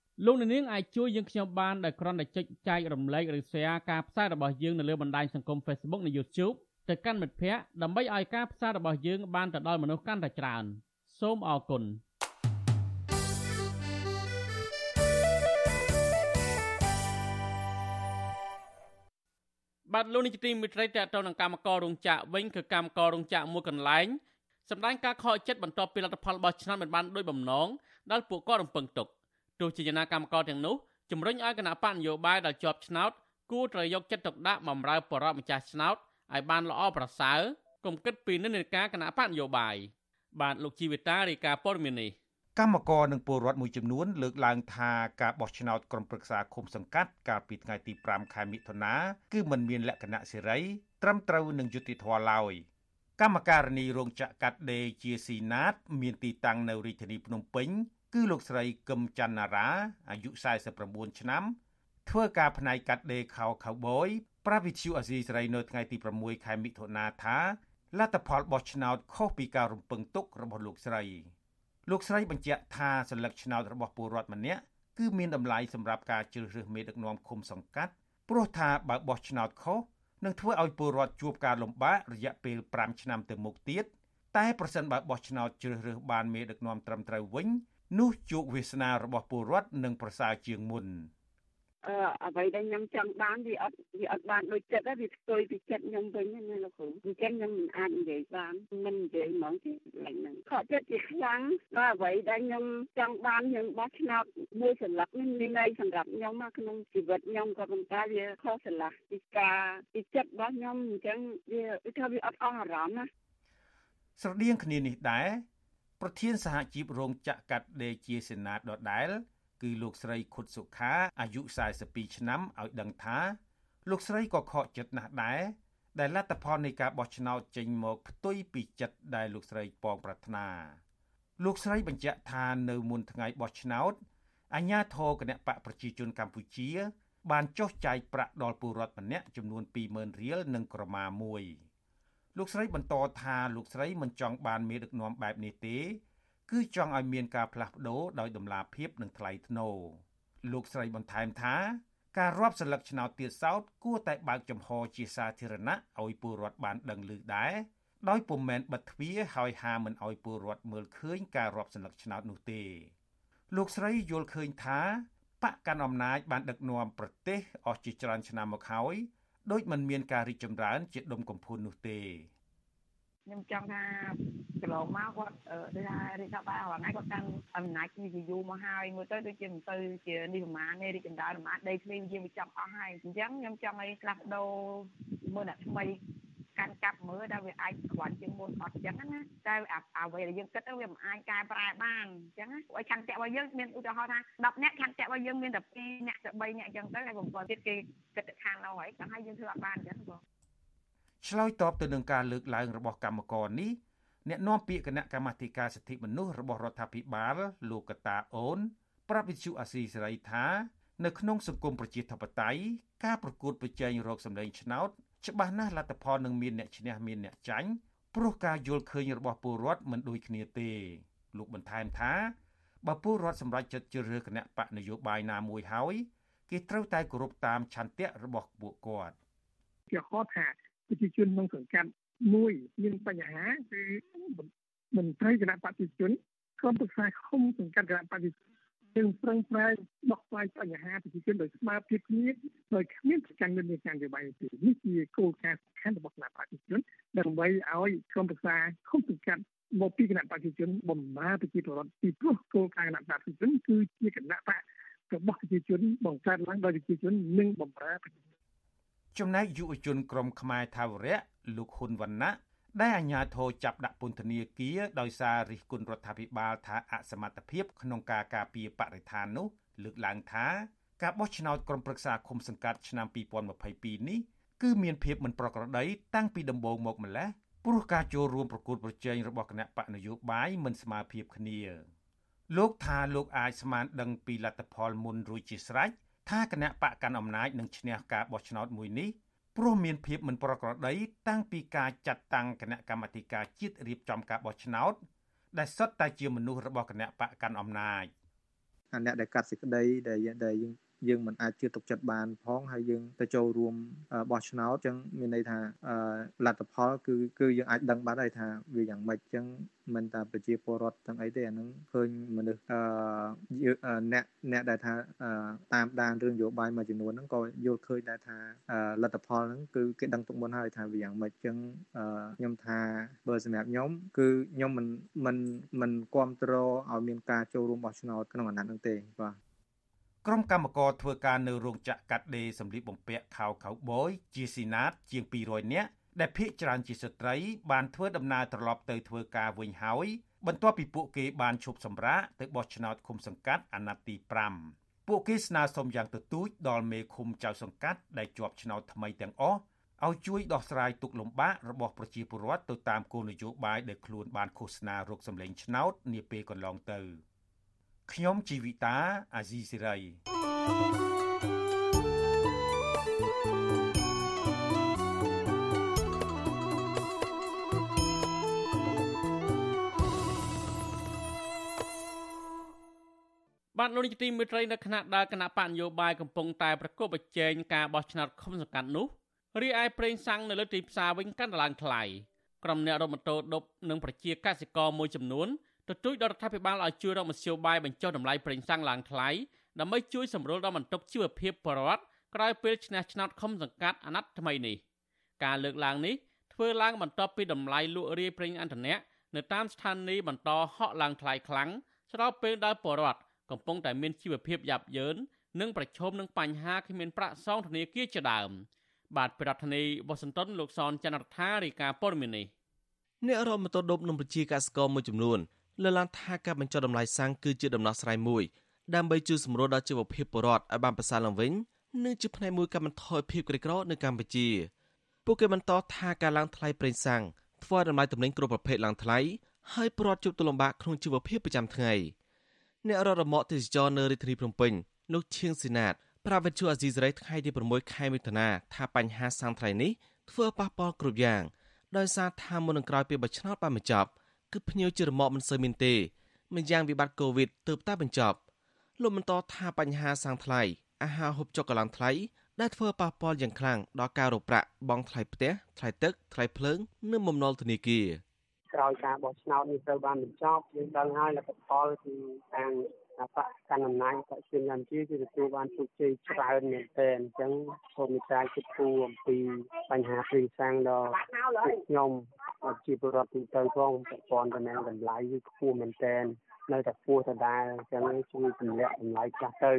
លោកនាងអាចជួយយើងខ្ញុំបានដោយគ្រាន់តែចុចចែករំលែកឬ share ការផ្សាយរបស់យើងនៅលើបណ្ដាញសង្គម Facebook និង YouTube ទៅកាន់មិត្តភ័ក្តិដើម្បីឲ្យការផ្សាយរបស់យើងបានទៅដល់មនុស្សកាន់តែច្រើនសូមអរគុណបាទលោកនេះជាទីមិត្តរីតទៅនឹងកម្មកររោងចក្រវិញគឺកម្មកររោងចក្រមួយកន្លែងសម្ដែងការខកចិត្តបន្ទាប់ពីលទ្ធផលរបស់ឆ្នាំមិនបានដោយបំណងដែលពួកគាត់រំពឹងទុក ទោះជាយ៉ាងណាកម្មករទាំងនោះជំរុញឲ្យគណៈបកនយោបាយដែលជាប់ឆ្នោតគួរត្រូវយកចិត្តទុកដាក់បម្រើបរិបទម្ចាស់ឆ្នោតឲ្យបានល្អប្រសើរកុំគិតពីនិន្នាការគណៈបកនយោបាយបាទលោកជីវិតារាយការណ៍ព័ត៌មាននេះកម្មករនិងពលរដ្ឋមួយចំនួនលើកឡើងថាការបោះឆ្នោតក្រុមប្រឹក្សាឃុំសង្កាត់កាលពីថ្ងៃទី5ខែមិថុនាគឺមិនមានលក្ខណៈសេរីត្រឹមត្រូវនឹងយុត្តិធម៌ឡើយកម្មការនីរោងចក្រកាត់ដេរជាស៊ីណាត មានទីតាំងនៅរាជធានីភ្នំពេញ គឺលោកស្រីកឹមច័ន្ទណារាអាយុ49ឆ្នាំធ្វើការផ្នែកកាត់ដេរខោខៅបយប្រាវិទ្យូអាស៊ីសេរីនៅថ្ងៃទី6ខែមិថុនាថាលទ្ធផលបោះឆ្នោតខុសពីការរំពឹងទុករបស់លោកស្រីលោកស្រីបញ្ជាក់ថាសញ្ញាឆ្នោតរបស់ពលរដ្ឋម្នាក់គឺមានតម្លៃសម្រាប់ការជ្រើសរើសមេដឹកនាំឃុំសង្កាត់ព្រោះថាបើបោះឆ្នោតខុសនឹងធ្វើឲ្យពលរដ្ឋជួបការលំបាករយៈពេល5ឆ្នាំទៅមុខទៀតតែប្រសិនបើបោះឆ្នោតជ្រើសរើសបានមេដឹកនាំត្រឹមត្រូវវិញ នោះជោគវាសនារបស់ពលរដ្ឋនឹងប្រសើរជាងមុន។អឺអ្វីដែលខ្ញុំចង់បានវាអត់វាអត់បានដូចចិត្តទេវាផ្ទុយពីចិត្តខ្ញុំវិញណាលោកគ្រូអញ្ចឹងខ្ញុំមិនអាចនិយាយបានមិននិយាយហ្មងទេឡើងហ្នឹងខកចិត្តជាខ្លាំងដល់អ្វីដែលខ្ញុំចង់បានខ្ញុំបោះឆ្នោតមួយសន្លឹកនេះមានន័យសម្រាប់ខ្ញុំមកក្នុងជីវិតខ្ញុំក៏ប៉ុន្តែវាខុសឆ្លាស់ពីការពីចិត្តរបស់ខ្ញុំអញ្ចឹងវាថាវាអត់អស់អារម្មណ៍ណាស្រដៀងគ្នានេះដែរ ប្រធានសហជីពរោងចក្រកាត់ដេរជាសេណាតដដែល គឺលោកស្រីខុតសុខាអាយុ42ឆ្នាំឲ្យដឹងថាលោកស្រីក៏ខកចិត្តណាស់ដែរដែលលទ្ធផលនៃការបោះឆ្នោតចេញមកផ្ទុយពីចិត្តដែលលោកស្រីប៉ងប្រាថ្នាលោកស្រីបញ្ជាក់ថានៅមុនថ្ងៃបោះឆ្នោតអាជ្ញាធរគណៈបកប្រជាជនកម្ពុជា បានចុះចាយប្រាក់ដល់ពលរដ្ឋម្នាក់ចំនួន20000រៀលនិងក្រមាមួយ លោកស្រីបន្តថាលោកស្រីមិនចង់បានមេដឹកនាំបែបនេះទេគឺចង់ឲ្យមានការផ្លាស់ប្ដូរដោយដំណាភាពនិងថ្លៃថ្នូរលោកស្រីបន្ថែមថាការរាប់សន្លឹកឆ្នោតទៀតសោតគួរតែបើកចំហជាសាធារណៈឲ្យពលរដ្ឋបានដឹងឮដែរដោយពុំមែនបិទទ្វារហើយហាមិនឲ្យពលរដ្ឋមើលឃើញការរាប់សន្លឹកឆ្នោតនោះទេលោកស្រីយល់ឃើញថាបកកាន់អំណាចបានដឹកនាំប្រទេសអស់ជាច្រើនឆ្នាំមកហើយ ដោយមិនមានការរីកចម្រើន ជាដុំកំភួននោះទេខ្ញុំចង់ថាកន្លងមកគាត់ដូចថារាជរដ្ឋបាលថ្ងៃគាត់កាន់អំណាចនេះជាយូរមកហើយមើលទៅដូចជាមិនទៅជានេះប្រមាណទេរីកចម្រើនប្រមាណដីធ្លីយើងវាចង់អស់ហើយអញ្ចឹងខ្ញុំចង់ឲ្យផ្លាស់ប្ដូរមើលអ្នកថ្មី កាន់កាប់មើលដែលវាអាចខ្វាត់ជាងមុនអត់អញ្ចឹងណាតែអ្វីដែលយើងគិតទៅវាមិនអាចកែប្រែបានអញ្ចឹងណាឲ្យឆន្ទៈរបស់យើងមានឧទាហរណ៍ថា10នាក់ឆន្ទៈរបស់យើងមានតែ2នាក់ទៅ3នាក់អញ្ចឹងទៅហើយបំផុតទៀតគេគិតទៅខាងនោះហើយចឹងហើយយើងធ្វើអត់បានអញ្ចឹងបងឆ្លើយតបទៅនឹងការលើកឡើងរបស់កម្មករនេះអ្នកនាំពាក្យគណៈកម្មាធិការសិទ្ធិមនុស្សរបស់រដ្ឋាភិបាលលោកកតាអូន ប្រាប់វិទ្យុអាស៊ីសេរីថា នៅក្នុងសង្គមប្រជាធិបតេយ្យការប្រកួតប្រជែងរកសម្លេងឆ្នោត ច្បាស់ណាស់លទ្ធផលនឹងមានអ្នកឈ្នះមានអ្នកចាញ់ព្រោះការយល់ឃើញរបស់ពលរដ្ឋមិនដូចគ្នាទេ លោកបន្ថែមថាបើពលរដ្ឋសម្រេចចិត្តជ្រើសរើសគណៈបកនយោបាយណាមួយហើយគេត្រូវតែគោរពតាមឆន្ទៈរបស់ពួកគាត់ជាហោថាប្រជាជនក្នុងសង្កាត់មួយមានបញ្ហាគឺមន្ត្រីគណៈបព្វជិជនក្រុមប្រឹក្សាឃុំសង្កាត់គណៈបព្វជិជន យើងប្រឹងប្រែងដោះស្រាយបញ្ហាប្រជាជនដោយស្មារតីគ្នាដោយគ្មានប្រកាន់មានការយោបាយទេនេះជាគោលការណ៍សំខាន់របស់គណៈបព្វជិជនដើម្បីឲ្យក្រុមប្រឹក្សាឃុំសង្កាត់មកពីគណៈបព្វជិជនបំរើប្រជាពលរដ្ឋពីព្រោះគោលការណ៍គណៈបព្វជិជនគឺជាគណៈបករបស់ប្រជាជនបង្កើតឡើងដោយប្រជាជននិងបំរើប្រជាជនចំណែកយុវជនក្រមខ្មែរថាវរៈលោកហ៊ុនវណ្ណៈ ដែលអាជ្ញាធរចាប់ដាក់ពន្ធនាគារដោយសាររិះគន់រដ្ឋាភិបាលថាអសមត្ថភាពក្នុងការការពារបរិស្ថាននោះលើកឡើងថាការបោះឆ្នោតក្រុមប្រឹក្សាឃុំសង្កាត់ឆ្នាំ2022នេះគឺមានភាពមិនប្រក្រតីតាំងពីដំបូងមកម្ល៉េះព្រោះការចូលរួមប្រកួតប្រជែងរបស់គណៈបកនយោបាយមិនស្មើភាពគ្នាលោកថាលោកអាចស្មានដឹងពីលទ្ធផលមុនរួចជាស្រេចថាគណៈបកកាន់អំណាចនឹងឈ្នះការបោះឆ្នោតមួយនេះ ព្រោះមានភាពមិនប្រក្រតីតាំងពីការចាត់តាំងគណៈកម្មាធិការជាតិរៀបចំការបោះឆ្នោតដែលសុទ្ធតែជាមនុស្សរបស់គណៈបកកាន់អំណាចអ្នកដែលកាត់សេចក្តីដែលដែលយើង យើងមិនអាចជឿទុកចិត្តបានផងហើយយើងទៅចូលរួមបោះឆ្នោតអញ្ចឹងមានន័យថាលទ្ធផលគឺគឺយើងអាចដឹងបានហើយថាវាយ៉ាងម៉េចអញ្ចឹងមិនតែប្រជាពលរដ្ឋទាំងអីទេអានឹងឃើញមនុស្សអឺអ្នកអ្នកដែលថាតាមដានរឿងនយោបាយមួយចំនួនហ្នឹងក៏យល់ឃើញដែរថាលទ្ធផលហ្នឹងគឺគេដឹងទុកមុនហើយថាវាយ៉ាងម៉េចអញ្ចឹងខ្ញុំថាបើសម្រាប់ខ្ញុំគឺខ្ញុំមិនមិនមិនគ្រប់គ្រងឲ្យមានការចូលរួមបោះឆ្នោតក្នុងអាណត្តិហ្នឹងទេបាទ ក្រុមកម្មករធ្វើការនៅរោងចក្រកាត់ដេរសម្លៀកបំពាក់ខោខៅបយជាស៊ីណាតជាង200នាក់ដែលភ ieck ច្រើនជាស្ត្រី បានធ្វើដំណើរត្រឡប់ទៅធ្វើការវិញហើយបន្ទាប់ពីពួកគេបានឈប់សម្រាកទៅបោះឆ្នោតឃុំសង្កាត់អាណត្តិទី5ពួកគេស្នើសុំយ៉ាងទទូចដល់មេឃុំចៅសង្កាត់ដែលជាប់ឆ្នោតថ្មីទាំងអស់ឲ្យជួយដោះស្រាយទុកលំបាករបស់ប្រជាពលរដ្ឋទៅតាមគោលនយោបាយដែលខ្លួនបានឃោសនារកសម្លេងឆ្នោតនាពេលកន្លងទៅ។ ខ្ញុំជីវិតាអាស៊ីសេរីបាទលោកនាយកទីមេត្រីនៅគណៈដើរគណៈបកនយោបាយកំពុងតែប្រកបប្រជែងការបោះឆ្នោតឃុំសង្កាត់នោះរីឯប្រេងសាំងនៅលើទីផ្សារវិញកាន់តែឡើងថ្លៃក្រុមអ្នករត់ម៉ូតូឌុបនិងប្រជាកសិករមួយចំនួន ទទូចដល់រដ្ឋាភិបាលឲ្យជួយរកមធ្យោបាយបញ្ចុះតម្លៃប្រេងសាំងឡើងថ្លៃដើម្បីជួយសម្រួលដល់បន្ទុកជីវភាពបរិវត្តក្រោយពេលឈ្នះឆ្នោតខុំសង្កាត់អាណត្តិថ្មីនេះការលើកឡើងនេះធ្វើឡើងបន្ទាប់ពីតម្លៃលក់រាយប្រេងឥន្ធនៈនៅតាមស្ថានីយ៍បន្តហក់ឡើងថ្លៃខ្លាំងស្របពេលដែលបរិវត្តកំពុងតែមានជីវភាពយ៉ាប់យ៉ឺននិងប្រឈមនឹងបញ្ហាគ្មានប្រាក់សងធនាគារជាដើមបាទប្រធានាធិបតីវ៉ាស៊ីនតោនលោកសនចន្ទរដ្ឋារាយការណ៍ព័ត៌មាននេះអ្នករមតដប់នឹងប្រជាកសិករមួយចំនួន លើកឡើងថាការបញ្ចុះតម្លៃសាំងគឺជាដំណោះស្រាយមួយដើម្បីជួយសម្រួលដល់ជីវភាពពលរដ្ឋឲ្យបានប្រសើរឡើងវិញនិងជាផ្នែកមួយកាត់បន្ថយភាពក្រីក្រនៅកម្ពុជាពួកគេបន្តថាការឡើងថ្លៃប្រេងសាំងធ្វើឲ្យតម្លៃទំនិញគ្រប់ប្រភេទឡើងថ្លៃហើយពលរដ្ឋជួបទុលំបាកក្នុងជីវភាពប្រចាំថ្ងៃអ្នករដ្ឋរមាក់ទេសចរនៅរាជធានីភ្នំពេញលោកឈៀងស៊ីណាតប្រាវិទ្យាអាស៊ីសេរីថ្ងៃទី6ខែមិថុនាថាបញ្ហាសាំងថ្លៃនេះធ្វើប៉ះពាល់គ្រប់យ៉ាងដោយសារថាមុននឹងក្រោយពេលបោះឆ្នោតបានបញ្ចប់ គឺភ្ញៀវជារមាក់មិនសូវមានទេមិនយ៉ាងវិបត្តិកូវីដទើបតែបញ្ចប់លោកបន្តថាបញ្ហាសាំងថ្លៃអាហារហូបចុកកឡើងថ្លៃដែលធ្វើប៉ះពាល់យ៉ាងខ្លាំងដល់ការរកប្រាក់បង់ថ្លៃផ្ទះថ្លៃទឹកថ្លៃភ្លើងនិងបំណុលធនាគារក្រោយការបោះឆ្នោតនេះត្រូវបានបញ្ចប់យើងដឹងហើយលទ្ធផលគឺខាង បកកណ្ដាលអំណាចបកជនកម្ពុជាគឺទទួលបានជោគជ័យច្រើនមែនទែនអញ្ចឹងសូមមេត្តាគិតគូរអំពីបញ្ហាព្រីសាំងដល់ខ្ញុំជាពលរដ្ឋទូទៅផងប្រព័ន្ធតំណែងតម្លៃគឺខ្ពស់មែនទែននៅតែខ្ពស់ដដែលអញ្ចឹងជួយទម្លាក់តម្លៃខ្លះទៅ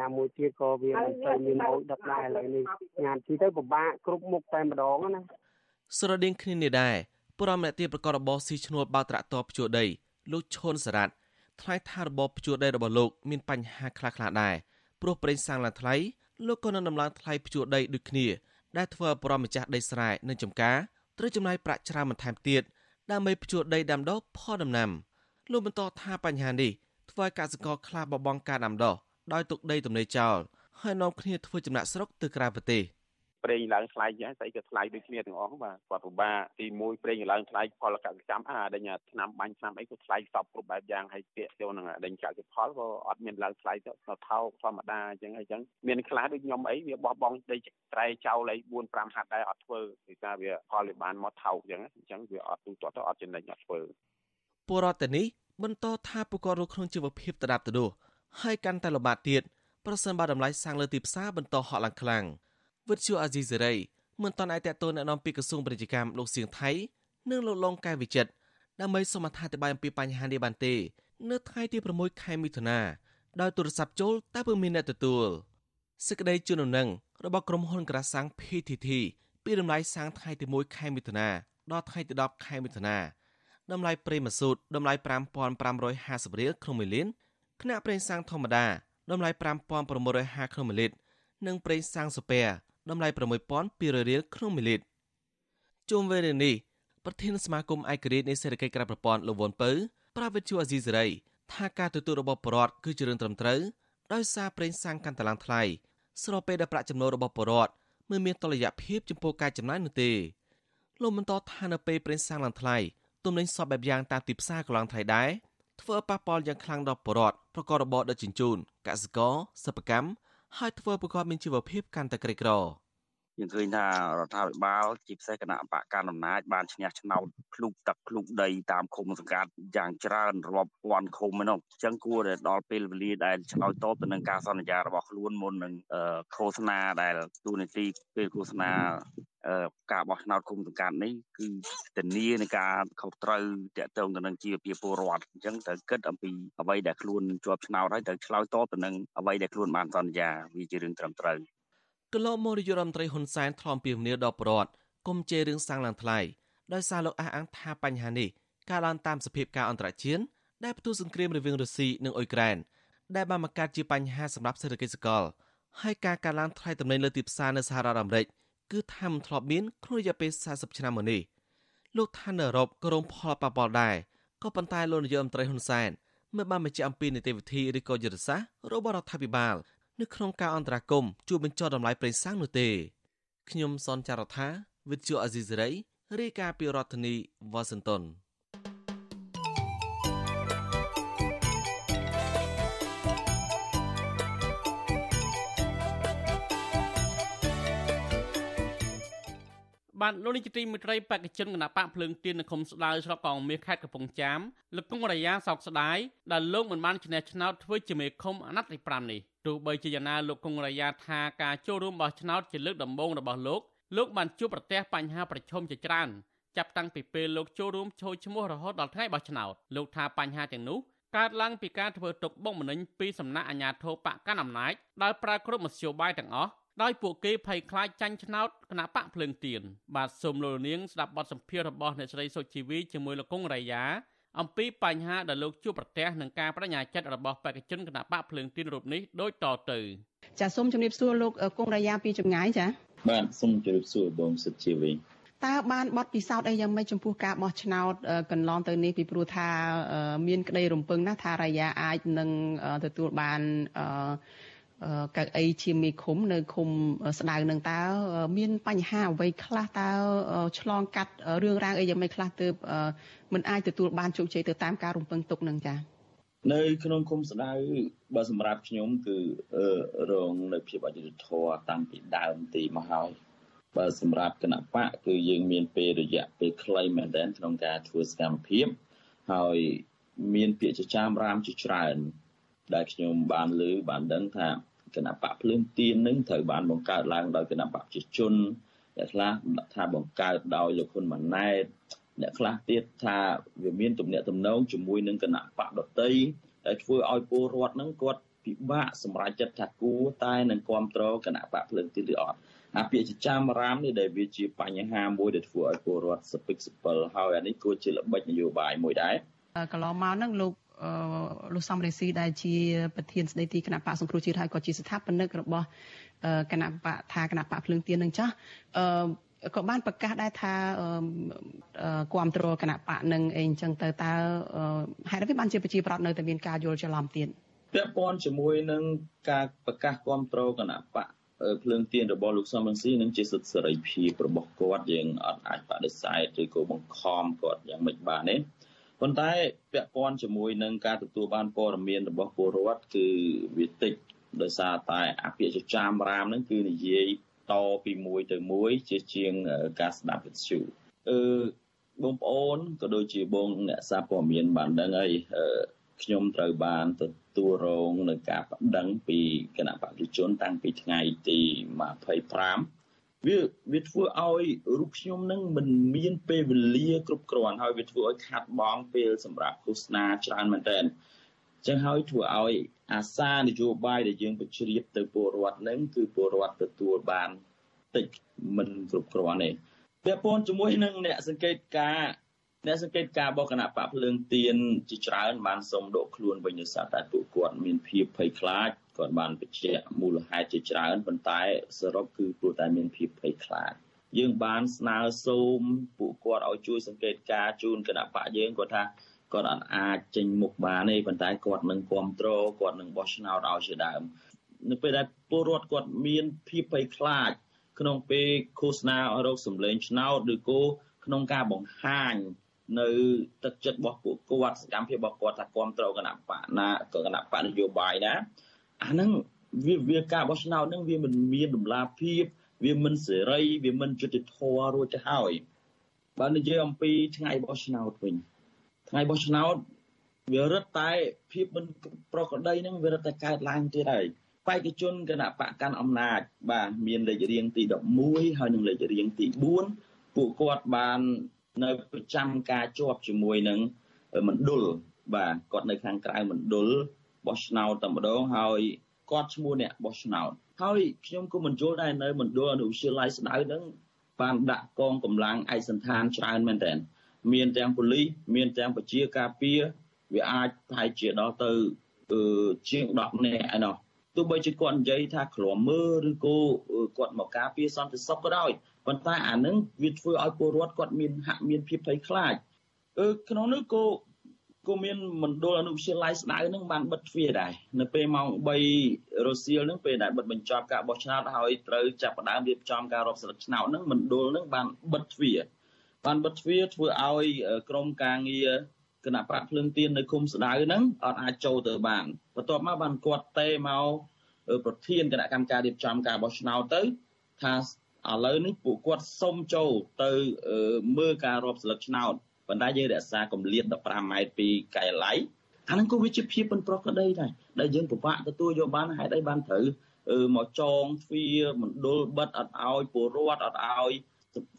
ណាមួយទៀតក៏វាមិនទៅមានអូចដឹកដែរឥឡូវនេះញ៉ាំទីទៅពិបាកគ្រប់មុខតែម្ដងណាស្រដៀងគ្នានេះដែរព្រមអ្នកទីប្រកបរបរស៊ីឈ្នួលបើត្រាក់តបជួដីលោកឈុនសារ៉ាត់ ថ្លែងថារបបជួដីរបស់លោកមានបញ្ហាខ្លះៗដែរព្រោះប្រេងសាំងឡើងថ្លៃលោកក៏នឹងដំឡើងថ្លៃភ្ជួរដីដូចគ្នាដែលធ្វើឲ្យប្រមម្ចាស់ដីស្រែនិងចំការត្រូវចំណាយប្រាក់ច្រើនបន្ថែមទៀតដើម្បីភ្ជួរដីដាំដុះផលដំណាំលោកបន្តថាបញ្ហានេះធ្វើឲ្យកសិករខ្លះបបងការដាំដុះដោយទុកដីទំនេរចោលហើយនាំគ្នាធ្វើចំណាក់ស្រុកទៅក្រៅប្រទេស ប្រេងឡើងថ្លៃចឹងស្អីក៏ថ្លៃដូចគ្នាទាំងអស់បាទគាត់ពិបាកទី1ប្រេងឡើងថ្លៃផលកសិកម្មអាដេញឆ្នាំបាញ់ឆ្នាំអីក៏ថ្លៃសពគ្រប់បែបយ៉ាងហើយពាក់ចូលនឹងដេញកសិផលក៏អត់មានឡើងថ្លៃទៅថោកធម្មតាអញ្ចឹងអញ្ចឹងមានខ្លះដូចខ្ញុំអីវាបោះបង់ដីត្រែចោលអី4 5ហាត់ដែរអត់ធ្វើពីថាវាផលវាបានមកថោកអញ្ចឹងអញ្ចឹងវាអត់ទូទាត់ទៅអត់ចំណេញអត់ធ្វើពលរដ្ឋទៅនេះបន្តថាពួកគាត់រស់ក្នុងជីវភាពដដាបដដួសហើយកាន់តែលំបាកទៀតប្រសិនបើតម្លៃសាំងលើទីផ្សារបន្តហក់ឡើងខ្លាំង វិទ្យុអាស៊ីសេរីមិនតន់អាចតតទៅណែនាំពីក្រសួងពាណិជ្ជកម្មលោកសៀងថៃនិងលោកលងកែវិចិត្រដើម្បីសូមអធិប្បាយអំពីបញ្ហានេះបានទេ នៅថ្ងៃទី6ខែមិថុនាដោយទូរស័ព្ទចូលតែពុំមានអ្នកទទួលសេចក្តីជូនដំណឹងរបស់ក្រុមហ៊ុនក្រាសាំង PTT ពីតម្លៃសាំងថ្ងៃទី1ខែមិថុនាដល់ថ្ងៃទី10ខែមិថុនាតម្លៃប្រេងម៉ាស៊ូតតម្លៃ5550រៀលក្នុង1លានខ្នាក់ប្រេងសាំងធម្មតាតម្លៃ5650ក្នុង1លីត្រនិងប្រេងសាំងសូពែ តម្លៃ6200រៀលក្នុង1លីត្រជុំវិញរឿងនេះប្រធានសមាគមឯករាជ្យនៃសេដ្ឋកិច្ចក្រៅប្រព័ន្ធលោកវ៉ុនពៅប្រាវិទ្យាអាស៊ីសេរីថាការទទួលរបស់បរដ្ឋគឺជារឿងត្រឹមត្រូវដោយសារប្រេងសាំងកាន់តែឡើងថ្លៃស្របពេលដែលប្រាក់ចំណូលរបស់បរដ្ឋមិនមានតុល្យភាពចំពោះការចំណាយនោះទេលោកបន្តថានៅពេលប្រេងសាំងឡើងថ្លៃទំនិញសពបែបយ៉ាងតាមទីផ្សារក៏ឡើងថ្លៃដែរធ្វើប៉ះពាល់យ៉ាងខ្លាំងដល់ប្រជាពលរដ្ឋប្រកបរបរដឹកជញ្ជូនកសិករសិប្បកម្ម ហើយធ្វើប្រកបមានជីវភាពកាន់តែក្រីក្រ យើងឃើញថារដ្ឋាភិបាលជាពិសេសគណៈបកកណ្ដាលអំណាចបានឈ្នះឆ្នោតភ្លុកទឹកភ្លុកដីតាមឃុំសង្កាត់យ៉ាងច្រើនរាប់ពាន់ឃុំហ្នឹងអញ្ចឹងគួរតែដល់ពេលវេលាដែលឆ្លើយតបទៅនឹងការសន្យារបស់ខ្លួនមុននឹងឃោសនាដែលទូនីតិពេលឃោសនាការបោះឆ្នោតគុំសង្កាត់នេះគឺធានានៃការខុសត្រូវតកតងទៅនឹងជីវភាពពលរដ្ឋអញ្ចឹងត្រូវគិតអំពីអ្វីដែលខ្លួនជាប់ឆ្នោតហើយត្រូវឆ្លើយតបទៅនឹងអ្វីដែលខ្លួនបានសន្យាវាជារឿងត្រឹមត្រូវ កន្លងមកនាយករដ្ឋមន្ត្រីហ៊ុនសែនថ្លំពីមនីដល់ប្រវត្តិគុំជេររឿងសាំងឡើងថ្លៃដោយសារលោកអះអាងថាបញ្ហានេះកើតឡើងតាមសភាពការអន្តរជាតិដែលផ្ទុះសង្គ្រាមរវាងរុស្ស៊ីនិងអ៊ុយក្រែនដែលបានបង្កើតជាបញ្ហាសម្រាប់សេដ្ឋកិច្ចសកលហើយការកើនឡើងថ្លៃទំនិញលើទីផ្សារនៅសហរដ្ឋអាមេរិកគឺថាមិនធ្លាប់មានក្នុងរយៈពេល40ឆ្នាំមកនេះលោកថានៅអឺរ៉ុបក៏រងផលប៉ះពាល់ដែរក៏ប៉ុន្តែលោកនាយករដ្ឋមន្ត្រីហ៊ុនសែនមិនបានបញ្ជាក់អំពីនីតិវិធីឬក៏យុទ្ធសាស្ត្ររបស់រដ្ឋាភិបាល នៅក្នុងការអន្តរាគមជួយបញ្ចុះតម្លៃប្រេងសាំងនោះទេខ្ញុំសនចាររថាវិទ្យុអាស៊ីសេរីរាយការណ៍ពីរដ្ឋធានីវ៉ាស៊ីនតោន បាទលោកនាយកទីមេត្រីបកជនគណៈបកភ្លើងទៀននៅឃុំស្ដៅស្រុកកងមាសខេត្តកំពង់ចាមលោកគង់រាយាសោកស្ដាយដែលលោកមិនបានឈ្នះឆ្នោតធ្វើជាមេឃុំអាណត្តិទី5នេះទោះបីជាយ៉ាងណាលោកគង់រាយាថាការចូលរួមបោះឆ្នោតជាលើកដំបូងរបស់លោកលោកបានជួបប្រទះបញ្ហាប្រឈមជាច្រើនចាប់តាំងពីពេលលោកចូលរួមចូលឈ្មោះរហូតដល់ថ្ងៃបោះឆ្នោតលោកថាបញ្ហាទាំងនោះកើតឡើងពីការធ្វើទុកបុកម្នេញពីសំណាក់អាជ្ញាធរបកកណ្ដាលអំណាចដោយប្រើគ្រប់មធ្យោបាយទាំងអស់ ដោយពួកគេភ័យខ្លាចចាញ់ឆ្នោតគណៈបកភ្លើងទៀនបាទសូមលោកនាងស្ដាប់បទសម្ភាសន៍របស់អ្នកស្រីសុជីវីជាមួយលោកកុងរ៉ៃយ៉ាអំពីបញ្ហាដែលលោកជួបប្រទះនឹងការបដិញ្ញាចិត្តរបស់បេក្ខជនគណៈបកភ្លើងទៀនរូបនេះដូចតទៅចាសូមជម្រាបសួរលោកកុងរ៉ៃយ៉ាពីចម្ងាយចាបាទសូមជម្រាបសួរបងសុជីវីតើបានបត់ពិសោធន៍អីយ៉ាងម៉េចចំពោះការបោះឆ្នោតកន្លងទៅនេះពីព្រោះថាមានក្តីរំពឹងណាស់ថារាយាអាចនឹងទទួលបានអឺ កៅអីជាមេឃុំនៅឃុំស្ដៅនឹងតើមានបញ្ហាអ្វីខ្លះតើឆ្លងកាត់រឿងរ៉ាវអីយ៉ាងម៉េចខ្លះទើបមិនអាចទទួលបានជោគជ័យទៅតាមការរំពឹងទុកនឹងចា៎នៅក្នុងគុំស្ដៅបើសម្រាប់ខ្ញុំគឺរងនៅភាពអយុត្តិធម៌តាំងពីដើមទីមកហើយបើសម្រាប់គណៈបកគឺយើងមានពេលរយៈពេលខ្លីមែនទែនក្នុងការធ្វើសកម្មភាពហើយមានពាក្យចចាមរាមជាច្រើនដែលខ្ញុំបានលើបានដឹងថា គណៈបកភ្លើងទៀននឹងត្រូវបានបង្កើតឡើងដោយគណៈបកប្រជាជនអ្នកខ្លះថាបង្កើតដោយលោកហ៊ុនម៉ាណែតអ្នកខ្លះទៀតថាវាមានទំនាក់ទំនងជាមួយនឹងគណៈបកដតីដែលធ្វើឲ្យពលរដ្ឋនឹងគាត់ពិបាកសម្រេចចិត្តថាគួរតែនឹងគ្រប់គ្រងគណៈបកភ្លើងទៀនឬអត់អាពាក្យចចាមរាមនេះដែលវាជាបញ្ហាមួយដែលធ្វើឲ្យពលរដ្ឋសពិកសពិលហើយអានេះគួរជាល្បិចនយោបាយមួយដែរកន្លងមកហ្នឹងលោក លោកសំរេស៊ីដែលជាប្រធានស្ដីទីគណៈបកសង្គ្រោះជាតិហើយក៏ជាស្ថាបនិករបស់គណៈបកថាគណៈបកភ្លើងទៀននឹងចាស់អឺក៏បានប្រកាសដែរថាគ្រប់គ្រងគណៈបកនឹងអីអញ្ចឹងទៅតើហេតុអ្វីបានជាប្រជាប្រដ្ឋនៅតែមានការយល់ច្រឡំទៀតពាក់ព័ន្ធជាមួយនឹងការប្រកាសគ្រប់គ្រងគណៈបកភ្លើងទៀនរបស់លោកសំរងស៊ីនឹងជាសិទ្ធិសេរីភាពរបស់គាត់យើងអត់អាចបដិសេធឬក៏បង្ខំគាត់យ៉ាងម៉េចបានទេ ប៉ុន្តែពាក់ព័ន្ធជាមួយនឹងការទទួលបានព័ត៌មានរបស់ពលរដ្ឋគឺវាតិចដោយសារតែអភិជាចាមរាមហ្នឹងគឺនិយាយតពីមួយទៅមួយជាជាងការស្ដាប់វិទ្យុអឺបងប្អូនក៏ដូចជាបងអ្នកសារព័ត៌មានបានដឹងហើយខ្ញុំត្រូវបានទទួលរងនឹងការប្តឹងពីគណៈបព្វជិជនតាំងពីថ្ងៃទី25 វាវាធ្វើឲ្យរូបខ្ញុំនឹងមិនមានពេលវេលាគ្រប់គ្រាន់ហើយវាធ្វើឲ្យខាត់បងពេលសម្រាប់ឃោសនាច្រើនមែនទែនចឹងហើយធ្វើឲ្យអាសានយោបាយដែលយើងបញ្ជ្រាបទៅពលរដ្ឋនឹងគឺពលរដ្ឋទទួលបានតិចមិនគ្រប់គ្រាន់ទេពាក់ព័ន្ធជាមួយនឹងអ្នកសង្កេតការអ្នកសង្កេតការរបស់គណៈបកភ្លើងទៀនជាច្រើនបានសុំដកខ្លួនវិញដោយសារតែពួកគាត់មានភាពភ័យខ្លាច គាត់បានបញ្ជាក់មូលហេតុជាច្រើនប៉ុន្តែសរុបគឺព្រោះតែមានភាពភ័យខ្លាចយើងបានស្នើសូមពួកគាត់ឲ្យជួយសង្កេតការជូនគណៈបកយើងគាត់ថាគាត់អត់អាចចេញមុខបានទេប៉ុន្តែគាត់នឹងគ្រប់គ្រងគាត់នឹងបោះឆ្នោតឲ្យជាដើមនៅពេលដែលពលរដ្ឋគាត់មានភាពភ័យខ្លាច ក្នុងពេលឃោសនារោគសម្លេងឆ្នោតឬក៏ក្នុងការបង្ហាញនៅទឹកចិត្តរបស់ពួកគាត់សកម្មភាពរបស់គាត់ថាគ្រប់គ្រងគណៈបកណាក៏គណៈបកនយោបាយណា អាហ្នឹងវាវាការបោះឆ្នោតហ្នឹងវាមិនមានដំណាភាពវាមិនសេរីវាមិនយុត្តិធម៌រួចទៅហើយបើនិយាយអំពីថ្ងៃបោះឆ្នោតវិញថ្ងៃបោះឆ្នោតវារឹតតែភាពមិនប្រក្រតីហ្នឹងវារឹតតែកើតឡើងទៀតហើយបេក្ខជនគណៈបកកាន់អំណាច បាទមានលេខរៀងទី11ហើយនិងលេខរៀងទី4ពួកគាត់បាននៅប្រចាំការជាប់ជាមួយនឹងមណ្ឌលបាទគាត់នៅខាងក្រៅមណ្ឌល បោះឆ្នោតតែម្ដងហើយគាត់ឈ្មោះអ្នកបោះឆ្នោតហើយខ្ញុំក៏មិនយល់ដែរនៅមណ្ឌលអនុវិទ្យាល័យស្ដៅហ្នឹងបានដាក់កងកម្លាំងឯកសន្តានច្រើនមែនទែនមានទាំងប៉ូលីសមានទាំងពជាការពារវាអាចប្រហែលជាដល់ទៅជាង10នាក់ឯណោះទោះបីជាគាត់និយាយថាក្លំមើឬក៏គាត់មកការពារសន្តិសុខក៏ដោយប៉ុន្តែអានឹងវាធ្វើឲ្យពលរដ្ឋគាត់មានហាក់មានភាពភ័យខ្លាចអឺក្នុងនោះក៏ ក៏មានមណ្ឌលអនុវិទ្យាល័យស្ដៅនឹងបានបិទទ្វារដែរនៅពេលម៉ោង3រសៀលនឹងពេលដែលបិទបញ្ចប់ការបោះឆ្នោតហើយត្រូវចាប់ផ្ដើមរៀបចំការរាប់ស្លឹកឆ្នោតនឹងមណ្ឌលនឹងបានបិទទ្វារបានបិទទ្វារធ្វើឲ្យក្រុមការងារគណៈបកភ្លើងទៀននៅគុំស្ដៅហ្នឹងអត់អាចចូលទៅបានបន្ទាប់មកបានគាត់ទេមកប្រធានគណៈកម្មការរៀបចំការបោះឆ្នោតទៅថាឥឡូវនេះពួកគាត់សុំចូលទៅមើលការរាប់ស្លឹកឆ្នោត ប៉ុន្តែយើងរក្សាកម្រិត15ម៉ែត្រពីកែឡៃអាហ្នឹងក៏វាជាភាពមិនប្រក្រតីដែរដែលយើងពិបាកទទួលយកបានហេតុអីបានត្រូវមកចងទ្វារមណ្ឌលបិទអត់ឲ្យពលរដ្ឋអត់ឲ្យ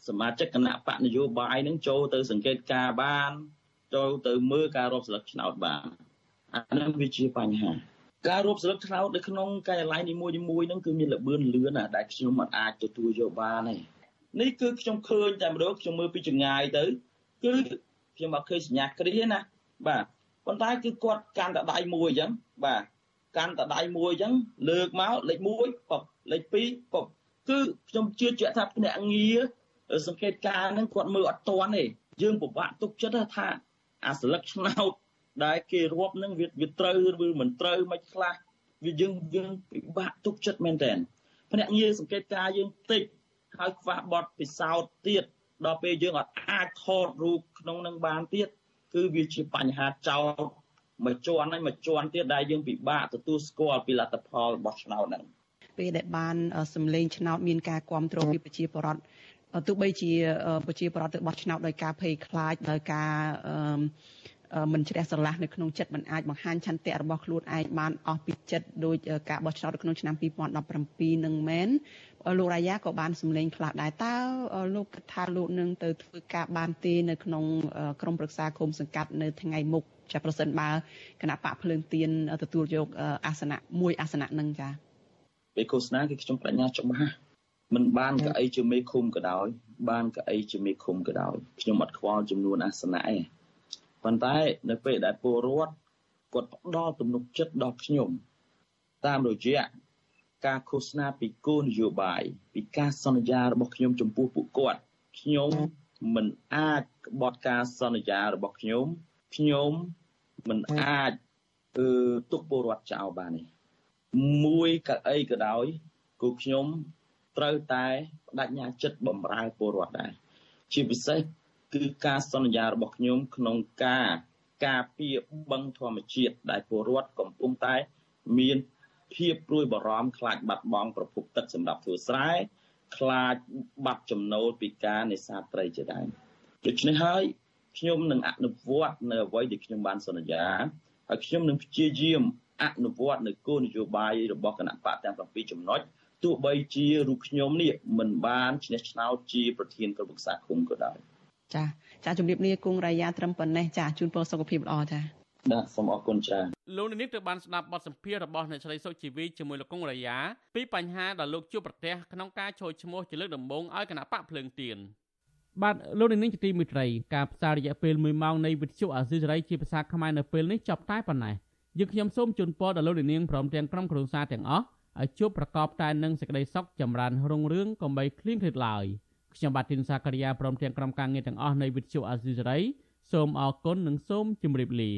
សមាជិកគណៈបកនយោបាយនឹងចូលទៅសង្កេតការបានចូលទៅមើលការរាប់ស្លឹកឆ្នោតបានអានឹងវាជាបញ្ហាការរាប់ស្លឹកឆ្នោតនៅក្នុងកាយឡៃនីមួយៗហ្នឹងគឺមានលបឿនលឿនណាដែលខ្ញុំមិនអាចទទួលយកបានទេនេះគឺខ្ញុំឃើញតែម្ដងខ្ញុំមើលពីចម្ងាយទៅ គឺខ្ញុំអត់ឃើញសញ្ញាគ្រាណាបាទប៉ុន្តែគឺគាត់កាន់តែដៃមួយអញ្ចឹងបាទកាន់តែដៃមួយអញ្ចឹងលើកមកលេខ1ពុកលេខ2ពុកគឺខ្ញុំជឿជាក់ថាភ្នាក់ងារសង្កេតការហ្នឹងគាត់មើលអត់ទាន់ទេយើងពិបាកទុកចិត្តថាអាស្លឹកឆ្នោតដែលគេរាប់នឹងវាវាត្រូវឬមិនត្រូវមិនខ្លះវាយើងយើងពិបាកទុកចិត្តមែនតើភ្នាក់ងារសង្កេតការយើងតិចហើយខ្វះបទពិសោធន៍ទៀត ដល់ពេលយើងអត់អាចថតរូបក្នុងនឹងបានទៀតគឺវាជាបញ្ហាចោតមួយជាន់ហើយមួយជាន់ទៀតដែលយើងពិបាកទទួលស្គាល់ពីលទ្ធផលរបស់ឆ្នោតហ្នឹងពេលដែលបានសម្លេងឆ្នោតមានការគ្រប់គ្រងពីប្រជាពលរដ្ឋទោះបីជាប្រជាពលរដ្ឋទៅបោះឆ្នោតដោយការភ័យខ្លាចដោយការមិនជ្រះស្រឡះនៅក្នុងចិត្តមិនអាចបង្ហាញឆន្ទៈរបស់ខ្លួនឯងបានអស់ពីចិត្តដោយការបោះឆ្នោតក្នុងឆ្នាំ2017នឹងមែន លោករ៉ាយ៉ាក៏បានសម្លេងខ្លះដែរតើលោកគិតថាលោកនឹងទៅធ្វើការបានទេនៅក្នុងក្រមប្រឹក្សាគុំសង្កាត់នៅថ្ងៃមុខចាប្រសិនបើគណៈបកភ្លើងទៀនទទួលយកអាសនៈមួយអាសនៈនឹងចាពេលឃោសនាគឺខ្ញុំបញ្ញាច្បាស់មិនបានកៅអីជាមេឃុំក៏ដោយ បានកៅអីជាមេឃុំក៏ដោយខ្ញុំអត់ខ្វល់ចំនួនអាសនៈទេប៉ុន្តែនៅពេលដែលពលរដ្ឋគាត់ផ្ដល់ទំនុកចិត្តដល់ខ្ញុំតាមរយៈ ការឃោសនាពីគោលនយោបាយពីការសន្យារបស់ខ្ញុំចំពោះពួកគាត់ខ្ញុំមិនអាចក្បត់ការសន្យារបស់ខ្ញុំខ្ញុំមិនអាចអឺទុកពលរដ្ឋចោលបានទេមួយកៅអីក៏ដោយគូខ្ញុំត្រូវតែបដិញ្ញាចិត្តបំរើពលរដ្ឋដែរជាពិសេសគឺការសន្យារបស់ខ្ញុំក្នុងការការពារបឹងធម្មជាតិដែលពលរដ្ឋកំពុងតែមាន ភាពព្រួយបារម្ភខ្លាចបាត់បង់ប្រភពទឹកសម្រាប់ធ្វើស្រែខ្លាចបាត់ចំណូលពីការនេសាទត្រីជាដើមដូច្នេះហើយខ្ញុំនឹងអនុវត្តនៅអ្វីដែលខ្ញុំបានសន្យាហើយខ្ញុំនឹងព្យាយាមអនុវត្តនៅគោលនយោបាយរបស់គណៈបកទាំង7ចំណុចទោះបីជារូបខ្ញុំនេះមិនបានឈ្នះឆ្នោតជាប្រធានក្រុមប្រឹក្សាគុំក៏ដោយចាចាជំរាបលាគង់រាយាត្រឹមប៉ុណ្ណេះចាជូនពរសុខភាពល្អចា បាទសូមអរគុណច្រើនលោកនាងទៅបានស្ដាប់បទសម្ភាសន៍របស់អ្នកស្រីសុជីវីជាមួយលោកកុងរាយាពីបញ្ហាដែលលោកជួបប្រទះក្នុងការចូលឈ្មោះជាលើកដំបូងឲ្យគណៈបកភ្លើងទៀនបាទលោកនាងជាទីមេត្រីការផ្សាយរយៈពេល1ម៉ោងនៃវិទ្យុអាស៊ីសេរីជាភាសាខ្មែរនៅពេលនេះចប់តែប៉ុណ្ណេះយើងខ្ញុំសូមជូនពរដល់លោកនាងព្រមទាំងក្រុមគ្រួសារទាំងអស់ឲ្យជួបប្រកបតែនឹងសេចក្តីសុខចម្រើនរុងរឿងកុំបីឃ្លៀងឃ្លាតឡើយខ្ញុំបាទទីនសាករិយាព្រមទាំងក្រុមការងារទាំងអស់នៃវិទ្យុអាស៊ីសេរីសូមអរគុណនិងសូមជម្រាបលា